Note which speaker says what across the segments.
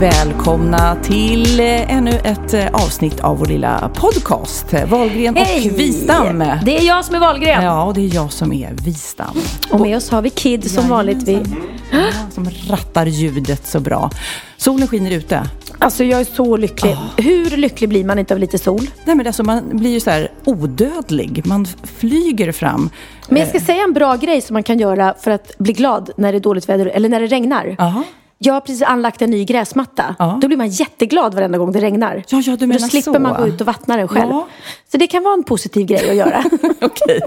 Speaker 1: Välkomna till eh, ännu ett eh, avsnitt av vår lilla podcast. eh, Wahlgren
Speaker 2: Hej!
Speaker 1: och Wistam.
Speaker 2: Det är jag som är Wahlgren.
Speaker 1: Ja, och det är jag som är Wistam.
Speaker 2: Och med oss har vi Kid som vanligt. Vi...
Speaker 1: Ja, som rattar ljudet så bra. Solen skiner ute.
Speaker 2: Alltså jag är så lycklig. Hur lycklig blir man inte av lite sol?
Speaker 1: Nej, men alltså, man blir ju så här odödlig. Man flyger fram.
Speaker 2: Men jag ska säga en bra grej som man kan göra för att bli glad när det är dåligt väder eller när det regnar.
Speaker 1: Jaha.
Speaker 2: Jag har precis anlagt en ny gräsmatta.
Speaker 1: Ja.
Speaker 2: Då blir man jätteglad varenda gång det regnar.
Speaker 1: Ja, ja, du menar
Speaker 2: Då slipper
Speaker 1: så.
Speaker 2: man gå ut och vattna den själv.
Speaker 1: Ja.
Speaker 2: Så det kan vara en positiv grej att göra.
Speaker 1: Okej.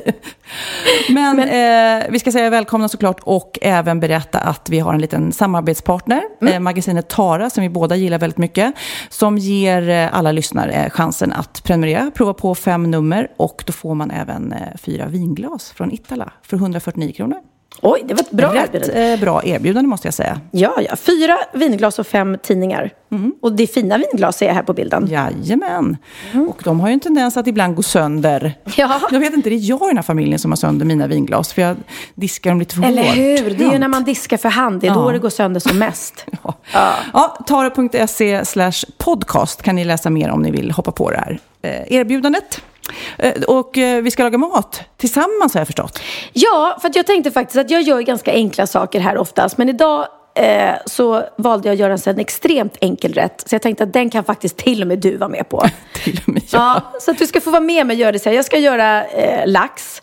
Speaker 1: Men, eh, vi ska säga välkomna såklart och även berätta att vi har en liten samarbetspartner,
Speaker 2: Mm.
Speaker 1: eh, magasinet Tara, som vi båda gillar väldigt mycket, som ger eh, alla lyssnare chansen att prenumerera, prova på fem nummer och då får man även eh, fyra vinglas från Itala för 149 kronor.
Speaker 2: Oj, det var ett bra
Speaker 1: Rätt
Speaker 2: erbjudande.
Speaker 1: eh, bra erbjudande måste jag säga.
Speaker 2: Ja, ja. Fyra vinglas och fem tidningar. Och det är fina vinglas ser jag här på bilden.
Speaker 1: Jajamän. Och de har ju en tendens att ibland gå sönder.
Speaker 2: Mm. Ja.
Speaker 1: Jag vet inte, det är jag i den här familjen som har sönder mina vinglas, för jag diskar dem lite för
Speaker 2: Eller
Speaker 1: hårt.
Speaker 2: hur? Det är ju
Speaker 1: Ja.
Speaker 2: när man diskar för hand. Det är
Speaker 1: Ja.
Speaker 2: då det går sönder som mest.
Speaker 1: Ja. Ja, tara.se slash podcast kan ni läsa mer om ni vill hoppa på det här eh, erbjudandet. Eh, och eh, vi ska laga mat tillsammans har jag förstått.
Speaker 2: Ja, för jag tänkte faktiskt att jag gör ganska enkla saker här oftast. Men idag eh, så valde jag att göra en extremt enkel rätt. Så jag tänkte att den kan faktiskt till och med du vara med på.
Speaker 1: Till och med jag.
Speaker 2: ja, så att du ska få vara med mig och göra det så här. Jag ska göra eh, lax.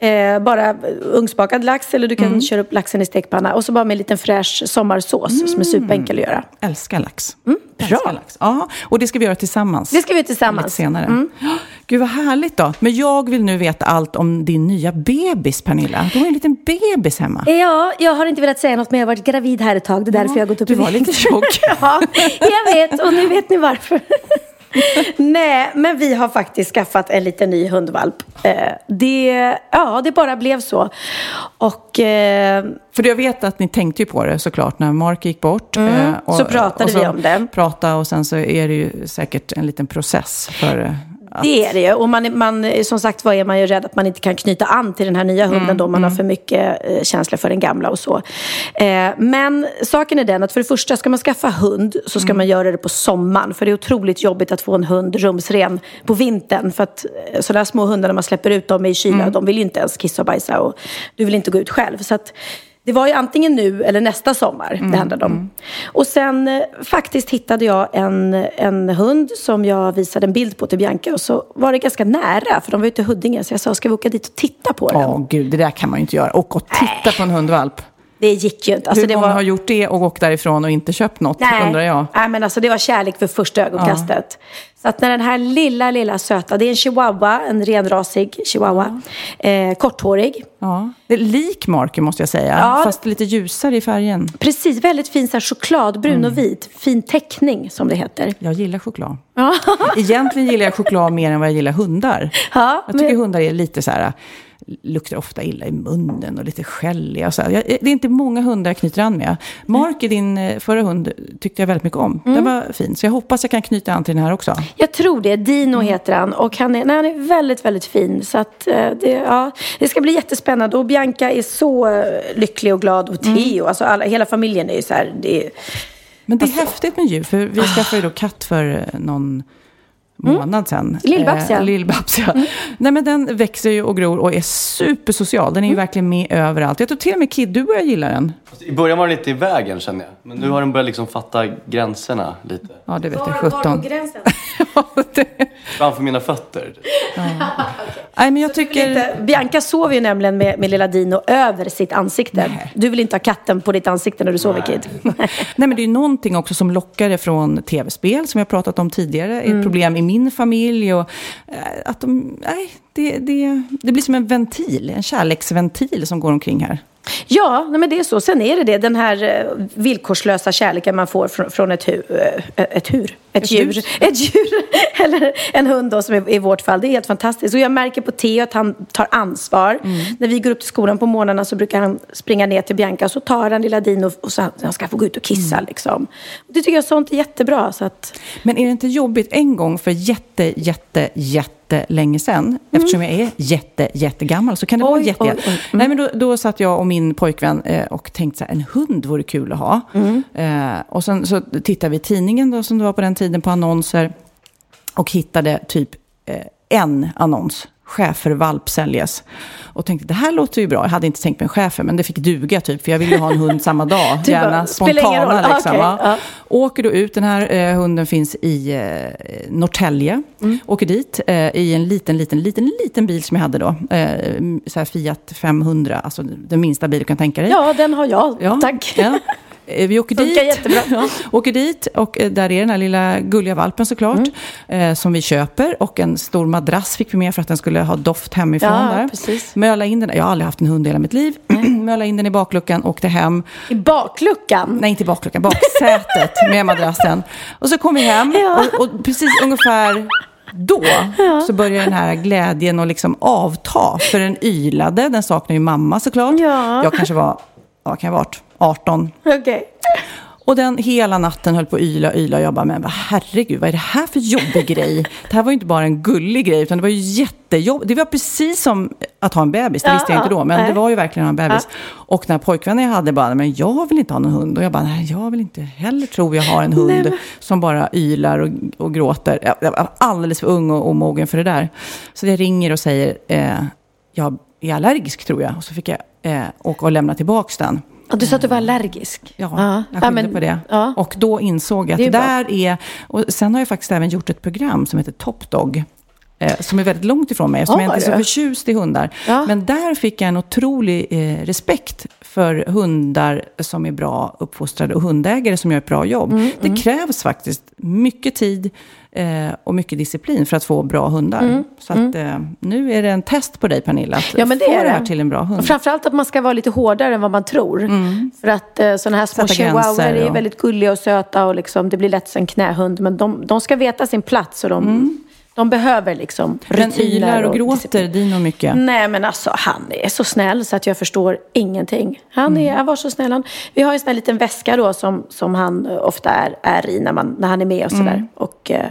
Speaker 2: Eh, bara ugnsbakad lax eller du kan
Speaker 1: Mm.
Speaker 2: köra upp laxen i stekpanna. Och så bara med en liten fräsch sommarsås som är superenkel att göra.
Speaker 1: Älskar lax.
Speaker 2: Mm, bra.
Speaker 1: Älskar lax. Ja, och det ska vi göra tillsammans.
Speaker 2: Det ska vi göra
Speaker 1: Lite
Speaker 2: tillsammans.
Speaker 1: senare.
Speaker 2: Mm.
Speaker 1: Gud vad härligt då. Men jag vill nu veta allt om din nya bebis Pernilla. Du har en liten bebis hemma.
Speaker 2: Ja, jag har inte velat säga något men jag har varit gravid här ett tag. Det är därför jag har gått upp
Speaker 1: du
Speaker 2: i
Speaker 1: var
Speaker 2: vikt.
Speaker 1: lite tjock.
Speaker 2: ja, jag vet och nu vet ni varför. Nej, men vi har faktiskt skaffat en liten ny hundvalp. Eh, det, ja, det bara blev så. Och eh,
Speaker 1: För jag vet att ni tänkte ju på det såklart när Mark gick bort. eh,
Speaker 2: Mm, så pratade vi om det.
Speaker 1: Prata och sen så är det ju säkert en liten process för att...
Speaker 2: det är det ju. Och man, man, som sagt var är man ju rädd att man inte kan knyta an till den här nya hunden då. Man har för mycket eh, känsla för den gamla och så. Eh, men saken är den att för det första, ska man skaffa hund så ska man göra det på sommaren. För det är otroligt jobbigt att få en hund rumsren på vintern. För att eh, sådana små hundar när man släpper ut dem i kyla, de vill ju inte ens kissa och bajsa. Och du vill inte gå ut själv. Så att, det var ju antingen nu eller nästa sommar det handlade om. Och sen eh, faktiskt hittade jag en, en hund som jag visade en bild på till Bianca. Och så var det ganska nära, för de var ute i Huddinge. Så jag sa, ska vi åka dit och titta på den?
Speaker 1: Åh gud, det där kan man ju inte göra. Och och titta på en hundvalp.
Speaker 2: Det gick ju inte. Alltså,
Speaker 1: Hur många
Speaker 2: var...
Speaker 1: har gjort det och åkt därifrån och inte köpt något, undrar jag.
Speaker 2: Nej, men alltså det var kärlek för första ögonkastet. Så att när den här lilla, lilla söta, det är en chihuahua, en renrasig chihuahua, eh, korthårig.
Speaker 1: Ja. Det är lik Marky måste jag säga,
Speaker 2: Ja.
Speaker 1: fast lite ljusare i färgen.
Speaker 2: Precis, väldigt fin så här, chokladbrun
Speaker 1: Mm.
Speaker 2: och vit. Fin teckning som det heter.
Speaker 1: Jag gillar choklad. Egentligen gillar jag choklad mer än vad jag gillar hundar.
Speaker 2: Ja,
Speaker 1: Jag tycker
Speaker 2: men-
Speaker 1: hundar är lite så här, luktar ofta illa i munnen och lite skälliga. Och så. Jag, det är inte många hundar jag knyter an med. Mark, din eh, förra hund, tyckte jag väldigt mycket om.
Speaker 2: Mm.
Speaker 1: Den var fin, så jag hoppas jag kan knyta an till den här också.
Speaker 2: Jag tror det. Dino
Speaker 1: Mm.
Speaker 2: heter han. Och han är, nej, han är väldigt, väldigt fin. Så att, eh, det, ja, det ska bli jättespännande. Och Bianca är så eh, lycklig och glad. Och
Speaker 1: Mm.
Speaker 2: Theo, alltså alla, hela familjen är ju så här. Det är,
Speaker 1: Men det är häftigt med djur, för vi skaffade ju då katt för eh, någon, månad sedan.
Speaker 2: Lill-Babs, ja.
Speaker 1: Eh, Lill-Babs, ja. Nej, men den växer ju och gror och är supersocial. Den är ju verkligen med överallt. Jag tror till och med Kid, du börjar gilla den.
Speaker 3: Fast I början var den lite i vägen känner jag. Men nu har den börjat liksom fatta gränserna lite.
Speaker 1: Ja, det vet jag sjutton.
Speaker 2: gränsen?
Speaker 3: Framför mina fötter.
Speaker 1: Nej, men jag tycker...
Speaker 2: Inte, Bianca sover ju nämligen med, med lilla Dino över sitt ansikte. Du vill inte ha katten på ditt ansikte när du sover Kid.
Speaker 1: Nej, men det är ju någonting också som lockar från tv-spel, som jag pratat om tidigare.
Speaker 2: Mm.
Speaker 1: Ett problem i min familj. Och, eh, att de, nej, det, det, det blir som en ventil, en kärleksventil som går omkring här.
Speaker 2: Ja, men det är så. Sen är det det, den här eh, villkorslösa kärleken man får från, från ett, hu, eh, ett hur. Ett,
Speaker 1: Ett
Speaker 2: djur.
Speaker 1: hus.
Speaker 2: Ett djur. Eller en hund då, som är, i vårt fall. Det är helt fantastiskt. Och jag märker på Theo att han tar ansvar. När vi går upp till skolan på morgnarna så brukar han springa ner till Bianca och så tar han lilla Dino och så han ska få gå ut och kissa. Liksom. Det tycker jag sånt är jättebra. Så att,
Speaker 1: Men är det inte jobbigt en gång för jätte, jätte, jättelänge sedan, eftersom jag är jätte, jättegammal, så kan det vara
Speaker 2: Mm. Oj,
Speaker 1: jätte...
Speaker 2: oj, oj. Mm.
Speaker 1: Nej, men då, då satt jag och min pojkvän eh, och tänkte så här, en hund vore kul att ha.
Speaker 2: Mm.
Speaker 1: Eh, och sen så tittade vi i tidningen då, som det var på den tiden, på annonser och hittade typ eh, en annons. Schäfervalp säljes. Och tänkte, det här låter ju bra. Jag hade inte tänkt mig en schäfer, men det fick duga typ. För jag ville ju ha en hund samma dag.
Speaker 2: Bara,
Speaker 1: Gärna spontana.
Speaker 2: Ah,
Speaker 1: liksom. va?
Speaker 2: ja.
Speaker 1: Åker då ut, den här eh, hunden finns i eh, Norrtälje.
Speaker 2: Mm.
Speaker 1: Åker dit eh, i en liten, liten, liten, liten bil som jag hade då. Eh, Fiat 500, alltså den minsta bil du kan tänka dig.
Speaker 2: ja, den har jag. Tack.
Speaker 1: Ja. Eh, Vi åker
Speaker 2: Funkar
Speaker 1: dit,
Speaker 2: jättebra.
Speaker 1: ja, åker dit och eh, där är den här lilla gulliga valpen såklart.
Speaker 2: Mm.
Speaker 1: Eh, som vi köper. Och en stor madrass fick vi med för att den skulle ha doft hemifrån.
Speaker 2: Ja,
Speaker 1: där.
Speaker 2: precis.
Speaker 1: Möla in den, jag har aldrig haft en hund i hela mitt liv. Möla in den i bakluckan, åkte hem.
Speaker 2: I bakluckan.
Speaker 1: Nej, inte bakluckan, baksätet med madrassen. Och så kom vi hem
Speaker 2: Ja.
Speaker 1: och, och precis ungefär då så började den här glädjen att liksom avta. För den ylade, den saknar ju mamma såklart.
Speaker 2: Ja.
Speaker 1: Jag kanske var, ja, kan jag ha varit 18.
Speaker 2: Okej.
Speaker 1: Och den hela natten höll på att yla yla. Och jag bara, men vad herregud, vad är det här för jobbig grej? Det här var ju inte bara en gullig grej, utan det var ju jättejobbigt. Det var precis som att ha en bebis, det visste jag inte då, men det var ju verkligen att ha en bebis. Och den här pojkvännen jag hade bara, men jag vill inte ha någon hund. Och jag bara, nej, jag vill inte heller tro jag har en hund som bara ylar och, och gråter. Jag var alldeles för ung och omogen för det där. Så jag ringer och säger, eh, jag är allergisk tror jag. Och så fick jag eh, åka och lämna tillbaka den.
Speaker 2: Ja, du sa att du var allergisk.
Speaker 1: Ja,
Speaker 2: Ja.
Speaker 1: jag skyllde
Speaker 2: men-
Speaker 1: på det.
Speaker 2: Ja.
Speaker 1: Och då insåg jag
Speaker 2: Det är
Speaker 1: att
Speaker 2: bra.
Speaker 1: där är... Och sen har jag faktiskt även gjort ett program som heter Top Dog. Eh, som är väldigt långt ifrån mig, eftersom
Speaker 2: Ja,
Speaker 1: jag inte är så förtjust i hundar.
Speaker 2: Ja.
Speaker 1: Men där fick jag en otrolig eh, respekt för hundar som är bra uppfostrade och hundägare som gör ett bra jobb.
Speaker 2: Mm,
Speaker 1: det krävs faktiskt mycket tid eh, och mycket disciplin för att få bra hundar. Så att, eh, nu är det en test på dig, Pernilla, att
Speaker 2: Mm, Ja, men det
Speaker 1: få
Speaker 2: är
Speaker 1: det här till en bra hund.
Speaker 2: Och framförallt att man ska vara lite hårdare än vad man tror. För att eh, sådana här små chihuahuor är
Speaker 1: och-
Speaker 2: väldigt gulliga och söta och liksom, det blir lätt som en knähund. Men de, de ska veta sin plats och de, de behöver liksom
Speaker 1: Men
Speaker 2: rutiner
Speaker 1: ylar och gråter
Speaker 2: disciplin.
Speaker 1: Dino mycket?
Speaker 2: Nej men alltså han är så snäll så att jag förstår ingenting. Han, är, han var så snäll. Han, vi har ju en sån här liten väska då som, som han ofta är, är i när, man, när han är med och sådär. Och eh,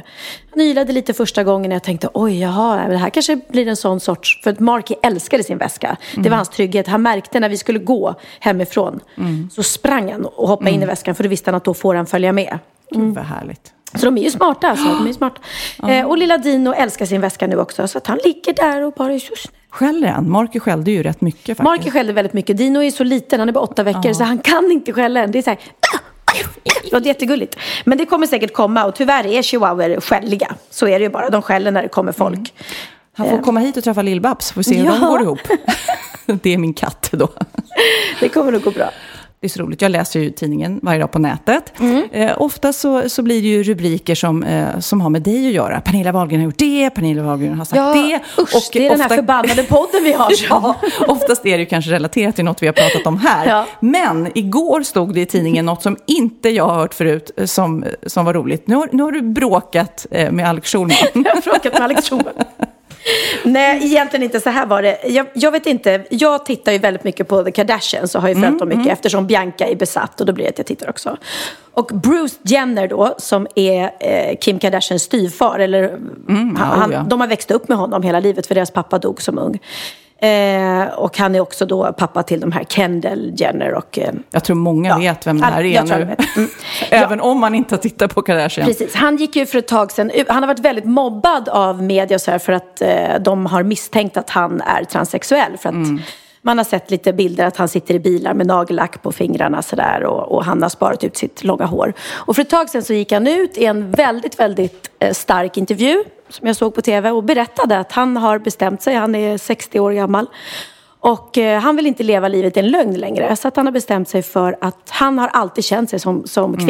Speaker 2: han ylade lite första gången och jag tänkte oj jaha, det här kanske blir en sån sorts... För att Marky älskade sin väska. Det var hans trygghet. Han märkte när vi skulle gå hemifrån så sprang han och hoppade in i väskan för då visste han att då får han följa med.
Speaker 1: Gud vad härligt.
Speaker 2: Så de är ju smarta alltså. De är smarta. Eh, och lilla Dino älskar sin väska nu också. Så att han ligger där och bara är.
Speaker 1: Skäller han? Marky skällde ju rätt mycket faktiskt.
Speaker 2: Marky skällde väldigt mycket. Dino är så liten, han är bara åtta veckor, så han kan inte skälla än. Det är så här... Det låter jättegulligt. Men det kommer säkert komma och tyvärr är chihuahuor skälliga. Så är det ju bara. De skäller när det kommer folk.
Speaker 1: Han får komma hit och träffa Lill-Babs, får vi se hur de
Speaker 2: Ja.
Speaker 1: går ihop. Det är min katt då.
Speaker 2: Det kommer nog gå bra.
Speaker 1: Det är så roligt. Jag läser ju tidningen varje dag på nätet.
Speaker 2: Mm.
Speaker 1: Eh, ofta så, så blir det ju rubriker som, eh, som har med dig att göra. Pernilla Wahlgren har gjort det, Pernilla Wahlgren har sagt
Speaker 2: Ja,
Speaker 1: det.
Speaker 2: usch, det är den här förbannade podden vi har.
Speaker 1: ja, oftast är det ju kanske relaterat till något vi har pratat om här.
Speaker 2: Ja.
Speaker 1: Men igår stod det i tidningen något som inte jag har hört förut eh, som, som var roligt. Nu har, nu har du bråkat eh, med Alex Schulman.
Speaker 2: Jag har frågat med Alex Schulman. Nej, egentligen inte. Så här var det. Jag, jag vet inte. Jag tittar ju väldigt mycket på The Kardashians och har ju följt
Speaker 1: Mm,
Speaker 2: dem mycket eftersom Bianca är besatt och då blir det att jag tittar också. Och Bruce Jenner då, som är eh, Kim Kardashians styvfar, eller
Speaker 1: ja,
Speaker 2: han,
Speaker 1: oh ja.
Speaker 2: de har växt upp med honom hela livet för deras pappa dog som ung. Eh, och han är också då pappa till de här Kendall Jenner och... Eh,
Speaker 1: jag tror många
Speaker 2: ja,
Speaker 1: vet vem det här är nu. Mm. Även ja. om man inte har tittat på Kardashian.
Speaker 2: Precis. Han gick ju för ett tag sedan Han har varit väldigt mobbad av media så här, för att eh, de har misstänkt att han är transsexuell. För att mm. Man har sett lite bilder att han sitter i bilar med nagellack på fingrarna sådär och, och han har sparat ut sitt långa hår. Och för ett tag sedan så gick han ut i en väldigt, väldigt eh, stark intervju som jag såg på tv och berättade att han har bestämt sig, han är 60 år gammal. Och eh, han vill inte leva livet i en lögn längre. Så att han har bestämt sig för att han har alltid känt sig som, som mm.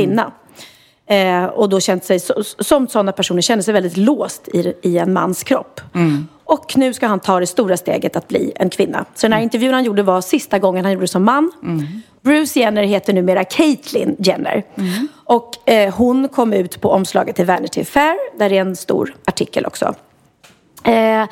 Speaker 2: Eh, och då känt sig, som sådana personer känner sig väldigt låst i, i en mans kropp. Mm. Och nu ska han ta det stora steget att bli en kvinna. Så den här intervjun han gjorde var sista gången han gjorde det som man. Mm. Bruce Jenner heter numera Caitlyn Jenner. Mm. Och eh, hon kom ut på omslaget till Vanity Fair, där det är en stor artikel också. Eh,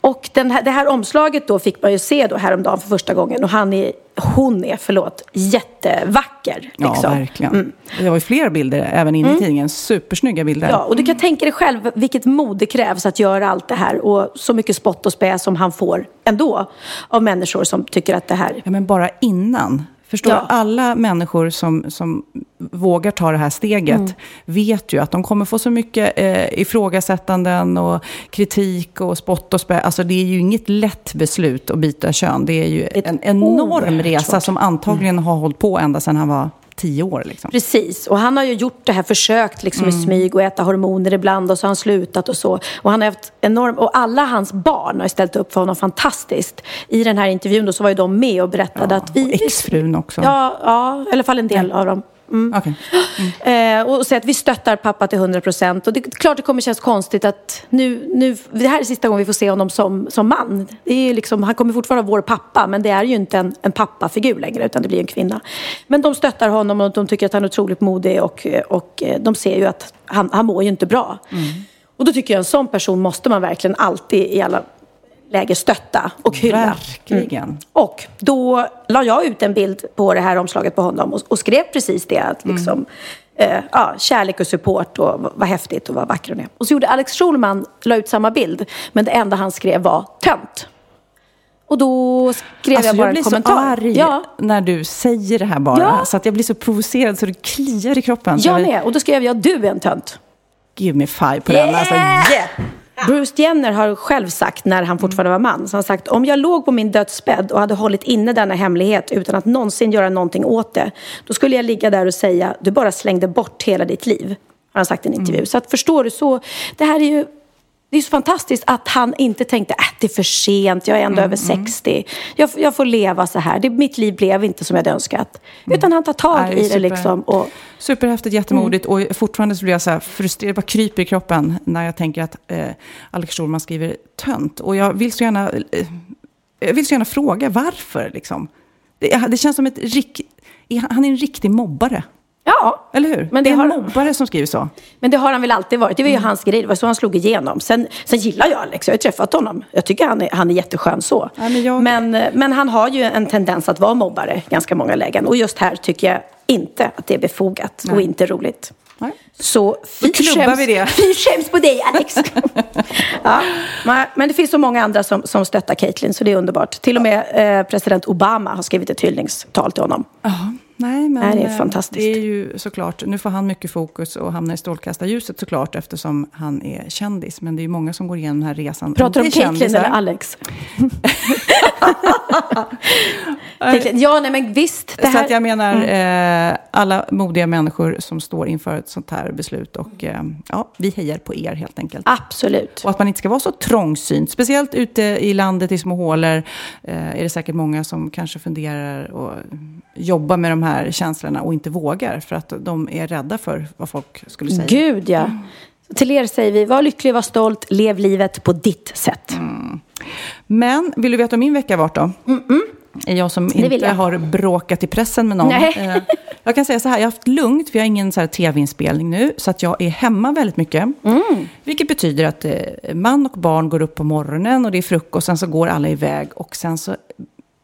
Speaker 2: och här, det här omslaget då fick man ju se då häromdagen för första gången och han är, hon är, förlåt, jättevacker. Liksom.
Speaker 1: Ja, verkligen. Mm. Det var ju fler bilder även inne i mm. tidningen, supersnygga bilder.
Speaker 2: Ja, och du kan tänka dig själv vilket mod det krävs att göra allt det här och så mycket spott och spä som han får ändå av människor som tycker att det här...
Speaker 1: Ja, men bara innan Förstår ja. Alla människor som, som vågar ta det här steget mm. vet ju att de kommer få så mycket eh, ifrågasättanden och kritik och spott och spä. Alltså det är ju inget lätt beslut att byta kön. Det är ju Ett en enorm resa som antagligen mm. har hållit på ända sedan han var tio år. Liksom.
Speaker 2: Precis, och han har ju gjort det här, försökt liksom mm. i smyg och äta hormoner ibland och så har han slutat och så. Och han har haft enorm, och alla hans barn har ställt upp för honom fantastiskt. I den här intervjun då så var ju de med och berättade
Speaker 1: ja,
Speaker 2: att vi...
Speaker 1: Och exfrun också.
Speaker 2: Ja, ja, i alla fall en del ja. av dem. Mm. Okay. Mm. Eh, och säga att vi stöttar pappa till 100 procent. Och det är klart det kommer kännas konstigt att nu, nu, det här är sista gången vi får se honom som, som man. Det är liksom, han kommer fortfarande vara vår pappa, men det är ju inte en, en pappafigur längre, utan det blir en kvinna. Men de stöttar honom och de tycker att han är otroligt modig och, och de ser ju att han, han mår ju inte bra. Mm. Och då tycker jag en sån person måste man verkligen alltid i alla läge stötta och hylla.
Speaker 1: Verkligen. Mm.
Speaker 2: Och då la jag ut en bild på det här omslaget på honom och, och skrev precis det. Att mm. liksom, mm. eh, ja, kärlek och support och vad häftigt och vad vacker hon är. Och så gjorde Alex Schulman, la ut samma bild. Men det enda han skrev var tönt. Och då skrev alltså, jag bara jag en kommentar.
Speaker 1: Jag blir så arg ja. när du säger det här bara. Ja. Så att jag blir så provocerad så det kliar i kroppen.
Speaker 2: Jag med. Och då skrev jag, du är en tönt.
Speaker 1: Give me five på yeah! den. Alltså, yeah!
Speaker 2: Bruce Jenner har själv sagt, när han fortfarande var man, så han sagt om jag låg på min dödsbädd och hade hållit inne denna hemlighet utan att någonsin göra någonting åt det, då skulle jag ligga där och säga, du bara slängde bort hela ditt liv. Har han sagt i en intervju. Mm. Så att förstår du, så, det här är ju det är så fantastiskt att han inte tänkte att äh, det är för sent, jag är ändå mm, över 60. Mm. Jag, jag, får leva så här. Det, mitt liv blev inte som jag hade önskat. Mm. Utan han tar tag Nej, i super, det. Liksom och,
Speaker 1: superhäftigt, jättemodigt. Mm. Och fortfarande så blir jag så här frustrerad, bara kryper i kroppen när jag tänker att eh, Alex Schulman skriver tönt. Och jag vill så gärna, eh, jag vill så gärna fråga varför. Liksom. Det, det känns som ett... Han är en riktig mobbare.
Speaker 2: Ja.
Speaker 1: Eller hur? Men det, det är en mobbare som skriver så.
Speaker 2: Men det har han väl alltid varit. Det var ju mm. hans grej. Det var så han slog igenom. Sen, sen gillar jag Alex. Jag har träffat honom. Jag tycker han är, han är jätteskön så. Ja, men, jag... men, men, han har ju en tendens att vara mobbare ganska många lägen. Och just här tycker jag inte att det är befogat Nej. och inte roligt. Nej. Så fy skäms, vi det. fy skäms på dig Alex. ja, men det finns så många andra som, som stöttar Caitlyn så det är underbart. Till och med eh, president Obama har skrivit ett hyllningstal till honom.
Speaker 1: Uh Nej, men
Speaker 2: det är fantastiskt.
Speaker 1: Det är ju såklart, nu får han mycket fokus och hamnar i strålkastarljuset såklart eftersom han är kändis. Men det är ju många som går igenom den här resan.
Speaker 2: Pratar du om Caitlyn eller Alex? ja, nej men visst.
Speaker 1: Det här... Så att jag menar mm. eh, alla modiga människor som står inför ett sånt här beslut. Och eh, ja, vi hejar på er helt enkelt.
Speaker 2: Absolut.
Speaker 1: Och att man inte ska vara så trångsynt. Speciellt ute i landet i små hålor eh, är det säkert många som kanske funderar och jobbar med de här känslorna och inte vågar. För att de är rädda för vad folk skulle säga.
Speaker 2: Gud ja. Mm. Till er säger vi, var lycklig, var stolt, lev livet på ditt sätt. Mm.
Speaker 1: Men vill du veta hur min vecka varit då? Mm -mm. Jag som inte jag. har bråkat i pressen med någon. Nej. Eh, jag kan säga så här, jag har haft lugnt, för jag har ingen tv-inspelning nu. Så att jag är hemma väldigt mycket. Mm. Vilket betyder att eh, man och barn går upp på morgonen och det är frukost. Sen så går alla iväg och sen så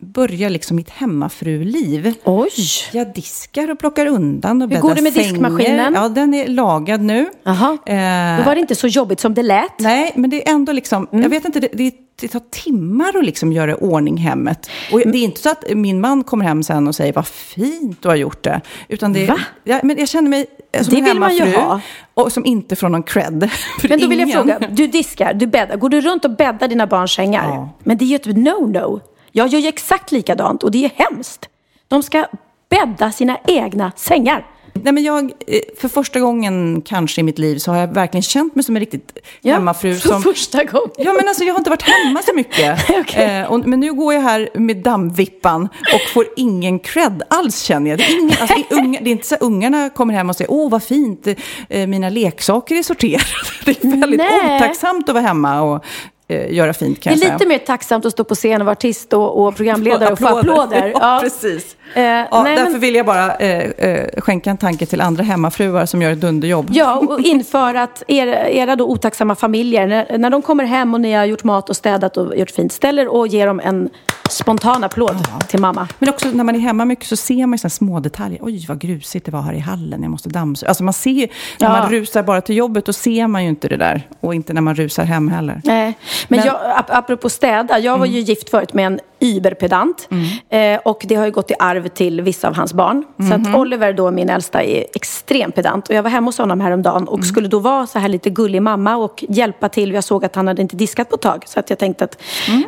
Speaker 1: börjar liksom mitt hemmafruliv.
Speaker 2: Oj!
Speaker 1: Jag diskar och plockar undan och
Speaker 2: Hur går
Speaker 1: bäddar
Speaker 2: det med
Speaker 1: sängar.
Speaker 2: diskmaskinen?
Speaker 1: Ja, den är lagad nu.
Speaker 2: Jaha.
Speaker 1: Eh,
Speaker 2: Då var det inte så jobbigt som det lät.
Speaker 1: Nej, men det är ändå liksom,
Speaker 2: Mm.
Speaker 1: jag vet inte, det, det, det tar timmar att liksom göra ordning hemmet. Och
Speaker 2: Mm.
Speaker 1: det är inte så att min man kommer hem sen och säger vad fint du har gjort det. Utan det,
Speaker 2: Va?
Speaker 1: ja, men jag känner mig eh, som
Speaker 2: Det
Speaker 1: en
Speaker 2: vill man ju ha.
Speaker 1: och som inte får någon cred. För
Speaker 2: Men då vill jag
Speaker 1: ingen-
Speaker 2: fråga, du diskar, du bäddar. Går du runt och bäddar dina barns sängar?
Speaker 1: Ja.
Speaker 2: Men det är ju ett no-no. Jag gör ju exakt likadant och det är hemskt. De ska bädda sina egna sängar.
Speaker 1: Nej, men jag, eh, för första gången kanske i mitt liv så har jag verkligen känt mig som en riktigt hemmafru.
Speaker 2: för
Speaker 1: Som,
Speaker 2: första gången.
Speaker 1: Ja, men alltså jag har inte varit hemma så mycket.
Speaker 2: Okej.
Speaker 1: eh, och, men nu går jag här med dammvippan och får ingen cred alls känner jag. Det är, ingen, alltså, det är, unga, det är inte så att ungarna kommer hem och säger åh vad fint, eh, mina leksaker är sorterade. Det är väldigt
Speaker 2: Nej.
Speaker 1: otacksamt att vara hemma och eh, göra fint kan
Speaker 2: Det är
Speaker 1: säga.
Speaker 2: lite mer tacksamt att stå på scen och vara artist och, och programledare och få applåder.
Speaker 1: Ja, precis.
Speaker 2: Eh,
Speaker 1: ja,
Speaker 2: nej,
Speaker 1: därför
Speaker 2: men-
Speaker 1: vill jag bara eh, eh, skänka en tanke till andra hemmafruar som gör ett dunderjobb.
Speaker 2: Ja, och inför att era, era då otacksamma familjer, när, när de kommer hem och ni har gjort mat och städat och gjort fint, ställer och ger dem en spontan applåd till mamma.
Speaker 1: Men också när man är hemma mycket så ser man ju små detaljer. Oj, vad grusigt det var här i hallen. Jag måste dammsuga. Alltså man ser ju, när
Speaker 2: Ja.
Speaker 1: man rusar bara till jobbet, då ser man ju inte det där. Och inte när man rusar hem heller.
Speaker 2: Nej, men,
Speaker 1: Men-
Speaker 2: Jag, ap- apropå städa, jag var ju gift förut med en überpedant. Eh, och det har ju gått i arv till vissa av hans barn. Så att Oliver då, min äldsta, är extremt pedant. Och jag var hemma hos honom häromdagen och skulle då vara så här lite gullig mamma och hjälpa till. Jag såg att han hade inte diskat på ett tag. Så att jag tänkte att,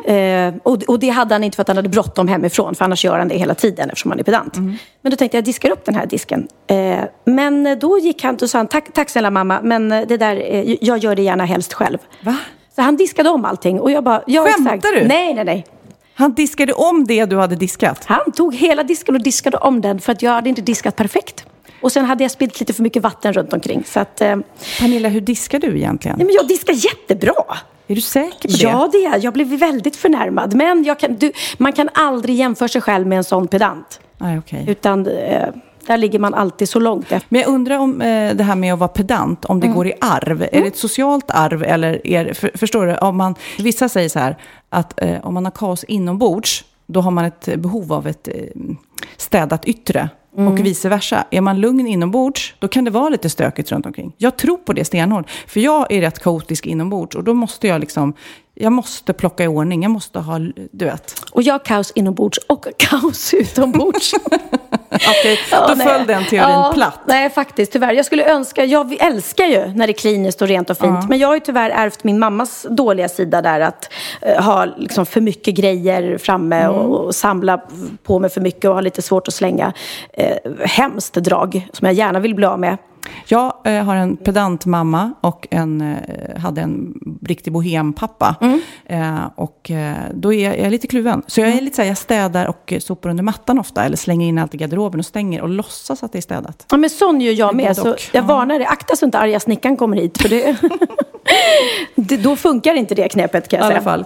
Speaker 2: eh, och, och det hade han inte för att han hade bråttom hemifrån. För annars gör han det hela tiden eftersom han är pedant. Men då tänkte jag, jag diskar upp den här disken. Eh, men då gick han och sa, han, tack, tack snälla mamma, men det där, eh, jag gör det gärna helst själv.
Speaker 1: Va?
Speaker 2: Så han diskade om allting och jag bara, ja
Speaker 1: Skämtar
Speaker 2: exakt.
Speaker 1: du?
Speaker 2: Nej, nej, nej.
Speaker 1: Han diskade om det du hade diskat.
Speaker 2: Han tog hela disken och diskade om den för att jag hade inte diskat perfekt. Och sen hade jag spillt lite för mycket vatten runt omkring. Så att, eh, nej,
Speaker 1: Pernilla, hur diskar du egentligen?
Speaker 2: men jag diskar jättebra.
Speaker 1: Är du säker på det?
Speaker 2: Ja, det är jag. Blev väldigt förnärmad. Men jag kan, du, man kan aldrig jämföra sig själv med en sån pedant.
Speaker 1: Nej, okej.
Speaker 2: Utan eh, där ligger man alltid så långt efter.
Speaker 1: Men jag undrar om eh, det här med att vara pedant, om det
Speaker 2: Mm.
Speaker 1: går i arv. Är det ett socialt arv eller är för, förstår du? Om man, vissa säger så här att eh, om man har kaos inombords, då har man ett behov av ett eh, städat yttre.
Speaker 2: Mm.
Speaker 1: Och vice versa. Är man lugn inombords, då kan det vara lite stökigt runt omkring. Jag tror på det stenhårt. För jag är rätt kaotisk inombords och då måste jag liksom, jag måste plocka i ordning. Jag måste ha, du vet.
Speaker 2: Och jag har kaos inombords och kaos utombords.
Speaker 1: Okej,
Speaker 2: Ja,
Speaker 1: då
Speaker 2: nej.
Speaker 1: föll den teorin
Speaker 2: ja,
Speaker 1: platt.
Speaker 2: Nej, faktiskt. Tyvärr. Jag skulle önska, jag älskar ju när det är kliniskt och rent och fint. Men jag har ju tyvärr ärvt min mammas dåliga sida där. Att eh, ha liksom för mycket grejer framme
Speaker 1: Mm.
Speaker 2: och, och samla på mig för mycket och ha lite svårt att slänga. Eh, hemskt drag som jag gärna vill bli av med.
Speaker 1: Jag eh, har en pedant mamma och en, eh, hade en riktig bohempappa.
Speaker 2: Mm.
Speaker 1: Eh, och eh, då är jag, jag är lite kluven. Så jag är lite så här, jag städar och sopar under mattan ofta. Eller slänger in allt i garderoben och stänger och låtsas att det är städat.
Speaker 2: Ja, men sån gör jag med. Så jag
Speaker 1: Ja.
Speaker 2: varnar dig. Akta så inte arga snickaren kommer hit. För det, det, då funkar inte det knepet kan
Speaker 1: I
Speaker 2: jag
Speaker 1: alla
Speaker 2: säga.
Speaker 1: fall.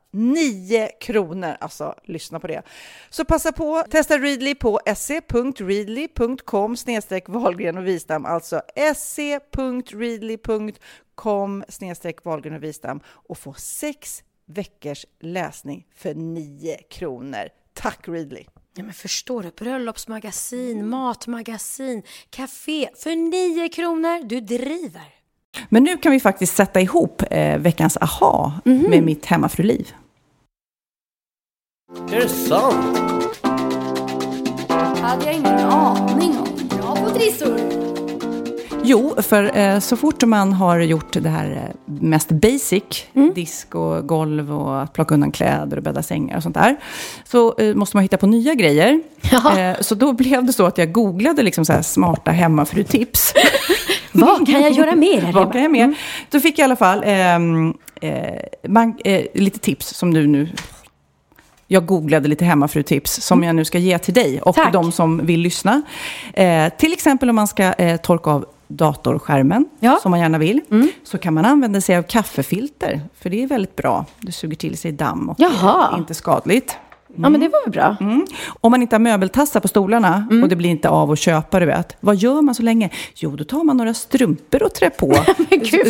Speaker 1: 9 kronor. Alltså, lyssna på det. Så passa på, testa Readly på se.readly.com snedstreck Wahlgren och Wistam, alltså se.readly.com snedstreck Wahlgren och Wistam och få sex veckors läsning för 9 kronor. Tack Readly!
Speaker 2: Ja, men förstår du? Bröllopsmagasin, matmagasin, café för 9 kronor. Du driver!
Speaker 1: Men nu kan vi faktiskt sätta ihop eh, veckans aha mm -hmm. med mitt hemmafruliv.
Speaker 3: Är det sant?
Speaker 4: hade jag ingen aning om. Bra på trissor!
Speaker 1: Jo, för eh, så fort man har gjort det här eh, mest basic, mm. disk och golv och att plocka undan kläder och bädda sängar och sånt där, så eh, måste man hitta på nya grejer. Eh, så då blev det så att jag googlade liksom så här smarta hemmafrutips.
Speaker 2: Vad kan jag göra mer här
Speaker 1: Vad kan jag mer? Mm. Då fick jag i alla fall ehm, eh, man, eh, lite tips som du nu jag googlade lite hemmafrutips som mm. jag nu ska ge till dig och Tack. de som vill lyssna. Eh, till exempel om man ska eh, torka av datorskärmen, ja. som man gärna vill, mm. så kan man använda sig av kaffefilter. För det är väldigt bra. Det suger till sig damm och Jaha. är inte skadligt.
Speaker 2: Mm. Ja, men det var väl bra. Mm.
Speaker 1: Om man inte har möbeltassar på stolarna mm. och det blir inte av att köpa, du vet. Vad gör man så länge? Jo, då tar man några strumpor och trär på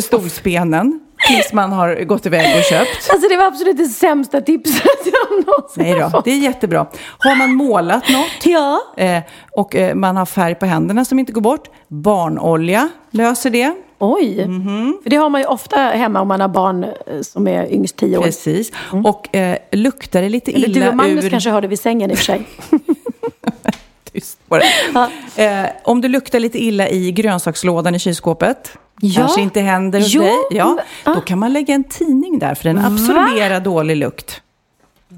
Speaker 1: stolsbenen. Tills man har gått iväg och köpt.
Speaker 2: Alltså det var absolut det sämsta tipset jag någonsin
Speaker 1: Nej då, det är jättebra. Har man målat något
Speaker 2: ja.
Speaker 1: eh, och eh, man har färg på händerna som inte går bort, barnolja löser det.
Speaker 2: Oj, mm -hmm. för det har man ju ofta hemma om man har barn eh, som är yngst tio år.
Speaker 1: Precis, mm. och eh, luktar det lite illa
Speaker 2: Eller du och Magnus ur... kanske har det vid sängen i och för sig.
Speaker 1: tyst på det. Eh, om du luktar lite illa i grönsakslådan i kylskåpet,
Speaker 2: Ja.
Speaker 1: kanske inte händer hos
Speaker 2: Jo,
Speaker 1: dig, ja, då kan man lägga en tidning där, för den absorberar dålig lukt.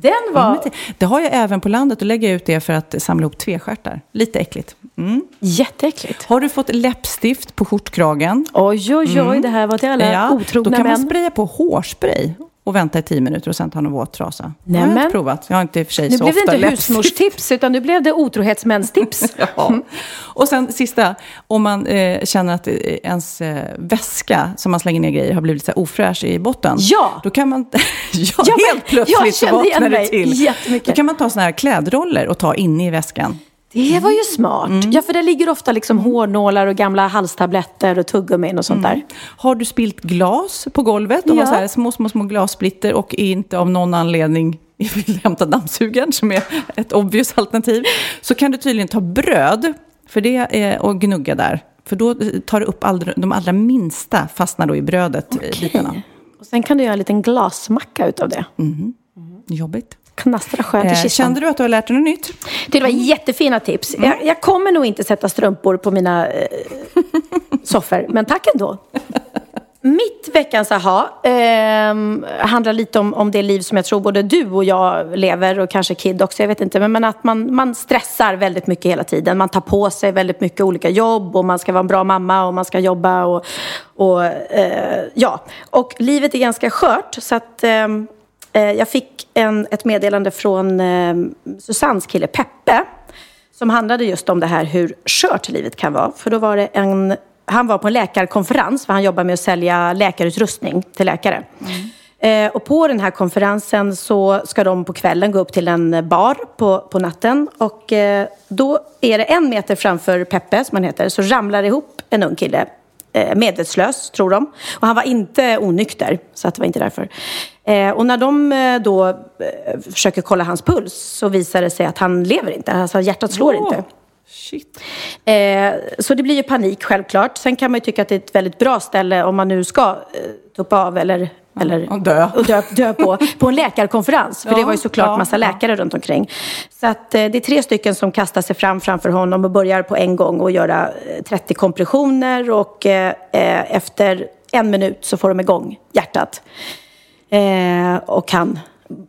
Speaker 2: Den
Speaker 1: Ja,
Speaker 2: var
Speaker 1: men det- Det har jag även på landet, och lägger jag ut det för att samla ihop tvestjärtar. Lite äckligt. Mm.
Speaker 2: jätteäckligt.
Speaker 1: Har du fått läppstift på skjortkragen?
Speaker 2: Oj, oj, oj, det här var till alla
Speaker 1: Mm. då
Speaker 2: otrogna
Speaker 1: kan man
Speaker 2: män.
Speaker 1: spraya på hårspray och vänta i tio minuter och sen ta en våt trasa. Har jag
Speaker 2: Nämen.
Speaker 1: inte provat. Jag har inte i och för sig
Speaker 2: Nu
Speaker 1: så
Speaker 2: blev det
Speaker 1: ofta
Speaker 2: inte husmorstips, utan nu blev det otrohetsmänstips.
Speaker 1: Ja. Och sen sista, om man eh, känner att eh, ens eh, väska som man slänger ner grejer har blivit så här ofräsch i botten.
Speaker 2: Ja.
Speaker 1: Då kan man, ja,
Speaker 2: Ja,
Speaker 1: helt plötsligt
Speaker 2: jag
Speaker 1: så vaknar det till. Då kan man ta såna här klädroller och ta inne i väskan.
Speaker 2: Det var ju smart.
Speaker 1: Mm.
Speaker 2: Ja, för det ligger ofta liksom hårnålar och gamla halstabletter och tuggummin och sånt där.
Speaker 1: Har du spilt glas på golvet och
Speaker 2: Ja.
Speaker 1: så här små, små, små glassplitter och inte av någon anledning vill hämta dammsugaren som är ett obvious alternativ, så kan du tydligen ta bröd för det är, och gnugga där. För då tar du upp allra, de allra minsta fastnar då i brödet, okay. bitarna.
Speaker 2: Och sen kan du göra en liten glasmacka utav det.
Speaker 1: Jobbigt.
Speaker 2: Knastra skönt i
Speaker 1: Eh,
Speaker 2: kistan.
Speaker 1: kände du att du har lärt dig något nytt?
Speaker 2: Det var jättefina tips.
Speaker 1: Mm.
Speaker 2: Jag, jag kommer nog inte sätta strumpor på mina eh, soffor, men tack ändå. Mitt veckans aha ehm, handlar lite om, om det liv som jag tror både du och jag lever och kanske Kid också, jag vet inte. Men, men att man, man stressar väldigt mycket hela tiden. Man tar på sig väldigt mycket olika jobb och man ska vara en bra mamma och man ska jobba och, och eh, ja. Och livet är ganska skört så att ehm, eh, jag fick en, ett meddelande från eh, Susannes kille Peppe som handlade just om det här hur skört livet kan vara. För då var det en, han var på en läkarkonferens för han jobbar med att sälja läkarutrustning till läkare. Eh, och på den här konferensen så ska de på kvällen gå upp till en bar på, på natten. Och eh, då är det en meter framför Peppe, som han heter, så ramlar ihop en ung kille eh, medvetslös, tror de. Och han var inte onykter, så att det var inte därför. Eh, och när de eh, då eh, försöker kolla hans puls så visar det sig att han lever inte. Alltså hjärtat slår
Speaker 1: Åh,
Speaker 2: inte.
Speaker 1: Shit.
Speaker 2: Eh, så det blir ju panik självklart. Sen kan man ju tycka att det är ett väldigt bra ställe om man nu ska eh, tuppa av eller, eller
Speaker 1: och dö.
Speaker 2: och dö, dö på, på en läkarkonferens. För
Speaker 1: Ja,
Speaker 2: det var ju såklart
Speaker 1: ja,
Speaker 2: massa
Speaker 1: ja.
Speaker 2: läkare runt omkring. Så att, eh, det är tre stycken som kastar sig fram framför honom och börjar på en gång att göra eh, 30 kompressioner och eh, eh, efter en minut så får de igång hjärtat. Eh, och han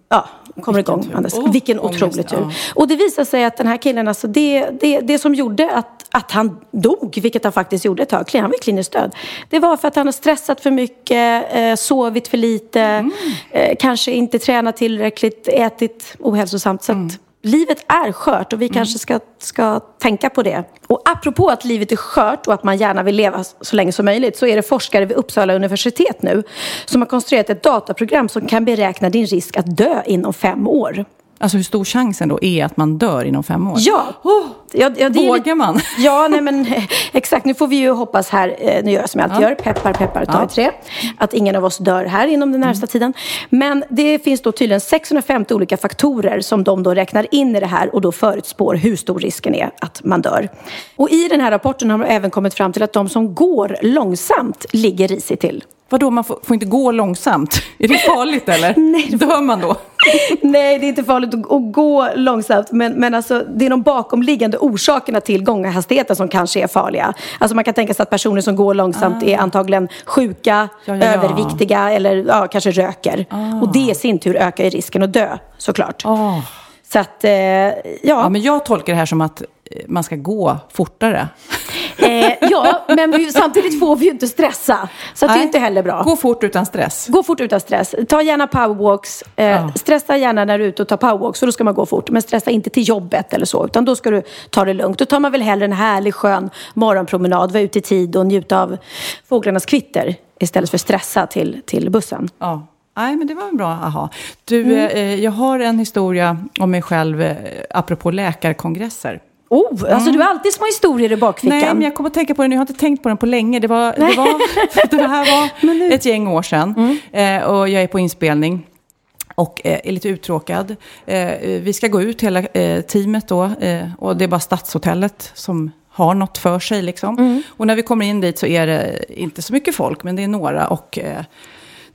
Speaker 2: ja, kommer
Speaker 1: Vilken
Speaker 2: igång. Andas.
Speaker 1: Åh,
Speaker 2: Vilken otrolig tur.
Speaker 1: ja.
Speaker 2: Och det visar sig att den här killen, alltså det, det, det som gjorde att, att han dog, vilket han faktiskt gjorde ett tag, han var kliniskt död. Det var för att han har stressat för mycket, eh, sovit för lite,
Speaker 1: Mm.
Speaker 2: eh, kanske inte tränat tillräckligt, ätit ohälsosamt. Så
Speaker 1: Mm.
Speaker 2: Livet är skört och vi kanske ska, ska tänka på det. Och apropå att livet är skört och att man gärna vill leva så länge som möjligt så är det forskare vid Uppsala universitet nu som har konstruerat ett dataprogram som kan beräkna din risk att dö inom fem år.
Speaker 1: Alltså hur stor chansen då är att man dör inom fem år?
Speaker 2: Ja! ja, ja är
Speaker 1: Vågar
Speaker 2: lite-
Speaker 1: man?
Speaker 2: Ja, nej men exakt. Nu får vi ju hoppas här, eh, nu gör jag som jag alltid
Speaker 1: Ja.
Speaker 2: gör, peppar peppar ta
Speaker 1: Ja. Mm.
Speaker 2: i trä, att ingen av oss dör här inom den närmsta tiden. Men det finns då tydligen 650 olika faktorer som de då räknar in i det här och då förutspår hur stor risken är att man dör. Och i den här rapporten har de även kommit fram till att de som går långsamt ligger risigt till.
Speaker 1: Vadå, man får, får inte gå långsamt? Är det farligt eller?
Speaker 2: Nej,
Speaker 1: Dör man då?
Speaker 2: Nej, det är inte farligt att, att gå långsamt. Men, men alltså, det är de bakomliggande orsakerna till gånghastigheten som kanske är farliga. Alltså man kan tänka sig att personer som går långsamt är antagligen sjuka,
Speaker 1: Ah. Ja, ja, ja.
Speaker 2: överviktiga eller ja, kanske röker. Och det i sin tur ökar ju risken att dö, såklart.
Speaker 1: Åh.
Speaker 2: Så att, eh, ja.
Speaker 1: Ja, men jag tolkar det här som att man ska gå fortare.
Speaker 2: eh, ja, men samtidigt får vi ju inte stressa. Så det är inte heller bra.
Speaker 1: Gå fort utan stress.
Speaker 2: Gå fort utan stress. Ta gärna powerwalks. Eh,
Speaker 1: Ja.
Speaker 2: Stressa gärna när du är ute och tar powerwalks, så då ska man gå fort. Men stressa inte till jobbet eller så, utan då ska du ta det lugnt. Då tar man väl hellre en härlig skön morgonpromenad, vara ute i tid och njuta av fåglarnas kvitter istället för stressa till, till bussen.
Speaker 1: Ja. Nej, men det var en bra aha. Du,
Speaker 2: Mm.
Speaker 1: eh, jag har en historia om mig själv eh, apropå läkarkongresser.
Speaker 2: Oh, alltså du har alltid små historier i bakfickan.
Speaker 1: Nej, men jag kommer att tänka på den. Jag har inte tänkt på den på länge. Det, var, det, var, det här var ett gäng år sedan.
Speaker 2: Mm.
Speaker 1: Eh, och jag är på inspelning. Och eh, är lite uttråkad. Eh, vi ska gå ut hela eh, teamet då. Och det är bara Stadshotellet som har något för sig. Liksom.
Speaker 2: Mm.
Speaker 1: Och när vi kommer in dit så är det inte så mycket folk, men det är några. Och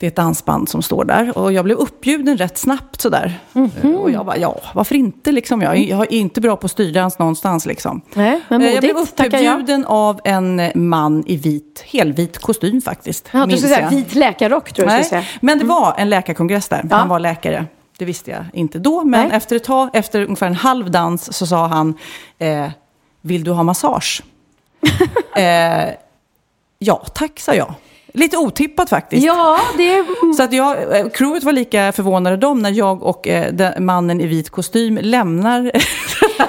Speaker 1: Det är ett dansband som står där. Och jag blev uppbjuden rätt snabbt sådär.
Speaker 2: Mhm.
Speaker 1: Och jag bara, ja, varför inte liksom? Jag, jag är inte bra på styrdans någonstans liksom.
Speaker 2: Nej, men
Speaker 1: Eh, jag blev
Speaker 2: modigt, tackar jag.
Speaker 1: uppbjuden av en man i vit, helvit kostym faktiskt.
Speaker 2: Ja, du skulle säga vit läkarrock tror jag
Speaker 1: Nej,
Speaker 2: säga.
Speaker 1: men det var en läkarkongress där.
Speaker 2: Ja.
Speaker 1: Han var läkare. Det visste jag inte då. Men
Speaker 2: Nej.
Speaker 1: efter ett tag, efter ungefär en halv dans, så sa han, eh, vill du ha massage? eh, ja, tack, sa jag. Lite otippat faktiskt.
Speaker 2: Ja, det är...
Speaker 1: Så att jag, eh, crewet var lika förvånade de när jag och eh, mannen i vit kostym lämnar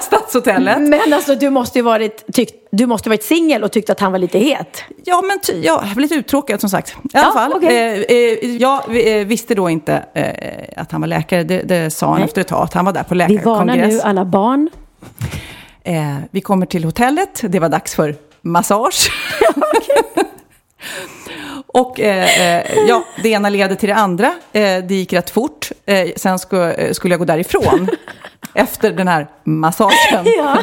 Speaker 1: stadshotellet.
Speaker 2: Men alltså du måste ju varit, tyckt, du måste varit singel och tyckt att han var lite het.
Speaker 1: Ja, men ty, ja, jag blev lite uttråkad som sagt. I alla
Speaker 2: Ja,
Speaker 1: fall.
Speaker 2: okej.
Speaker 1: Eh, eh, jag eh, visste då inte att han var läkare. Det, det sa han
Speaker 2: Nej.
Speaker 1: efter ett tag, att han var där på
Speaker 2: Vi varnar
Speaker 1: läkarkongress.
Speaker 2: nu alla barn.
Speaker 1: Vi kommer till hotellet. Det var dags för massage. Och eh, eh, ja, det ena leder till det andra. Eh, det gick rätt fort. Eh, sen eh, skulle jag gå därifrån efter den här massagen.
Speaker 2: Ja.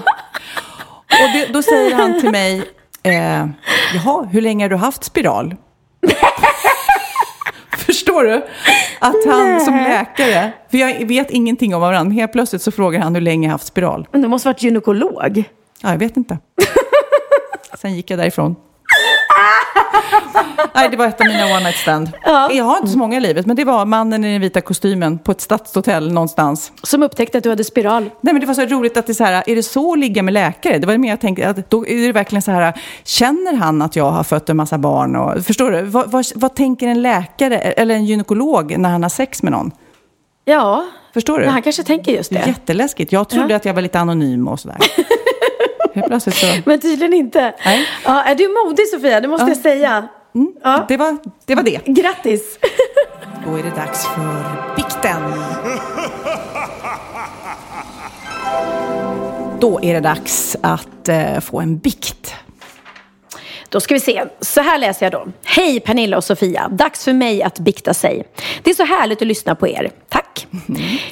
Speaker 1: Och det, då säger han till mig, eh, jaha, hur länge har du haft spiral? Förstår du? Att han som läkare, för jag vet ingenting om varandra, men helt plötsligt så frågar han hur länge jag har haft spiral.
Speaker 2: Men du måste varit gynekolog.
Speaker 1: Ja, jag vet inte. Sen gick jag därifrån. Nej, det var ett av mina one night stand.
Speaker 2: Ja.
Speaker 1: Jag har inte så många i livet, men det var mannen i den vita kostymen på ett stadshotell någonstans.
Speaker 2: Som upptäckte att du hade spiral.
Speaker 1: Nej, men det var så roligt att det är så här, är det så att ligga med läkare? Det var mer jag tänkte, att då är det verkligen så här, känner han att jag har fött en massa barn? Och, förstår du? Vad, vad, vad tänker en läkare eller en gynekolog när han har sex med någon?
Speaker 2: Ja,
Speaker 1: Förstår du?
Speaker 2: men han kanske tänker just det.
Speaker 1: Jätteläskigt. Jag trodde
Speaker 2: Ja.
Speaker 1: att jag var lite anonym och sådär. Helt plötsligt så...
Speaker 2: Men tydligen inte.
Speaker 1: Nej.
Speaker 2: Ja, är du modig Sofia? Det måste
Speaker 1: Ja.
Speaker 2: jag säga. Ja.
Speaker 1: Det, var, det var det.
Speaker 2: Grattis!
Speaker 1: Då är det dags för bikten. Då är det dags att eh, få en bikt.
Speaker 2: Då ska vi se. Så här läser jag då. Hej Pernilla och Sofia. Dags för mig att bikta sig. Det är så härligt att lyssna på er. Tack.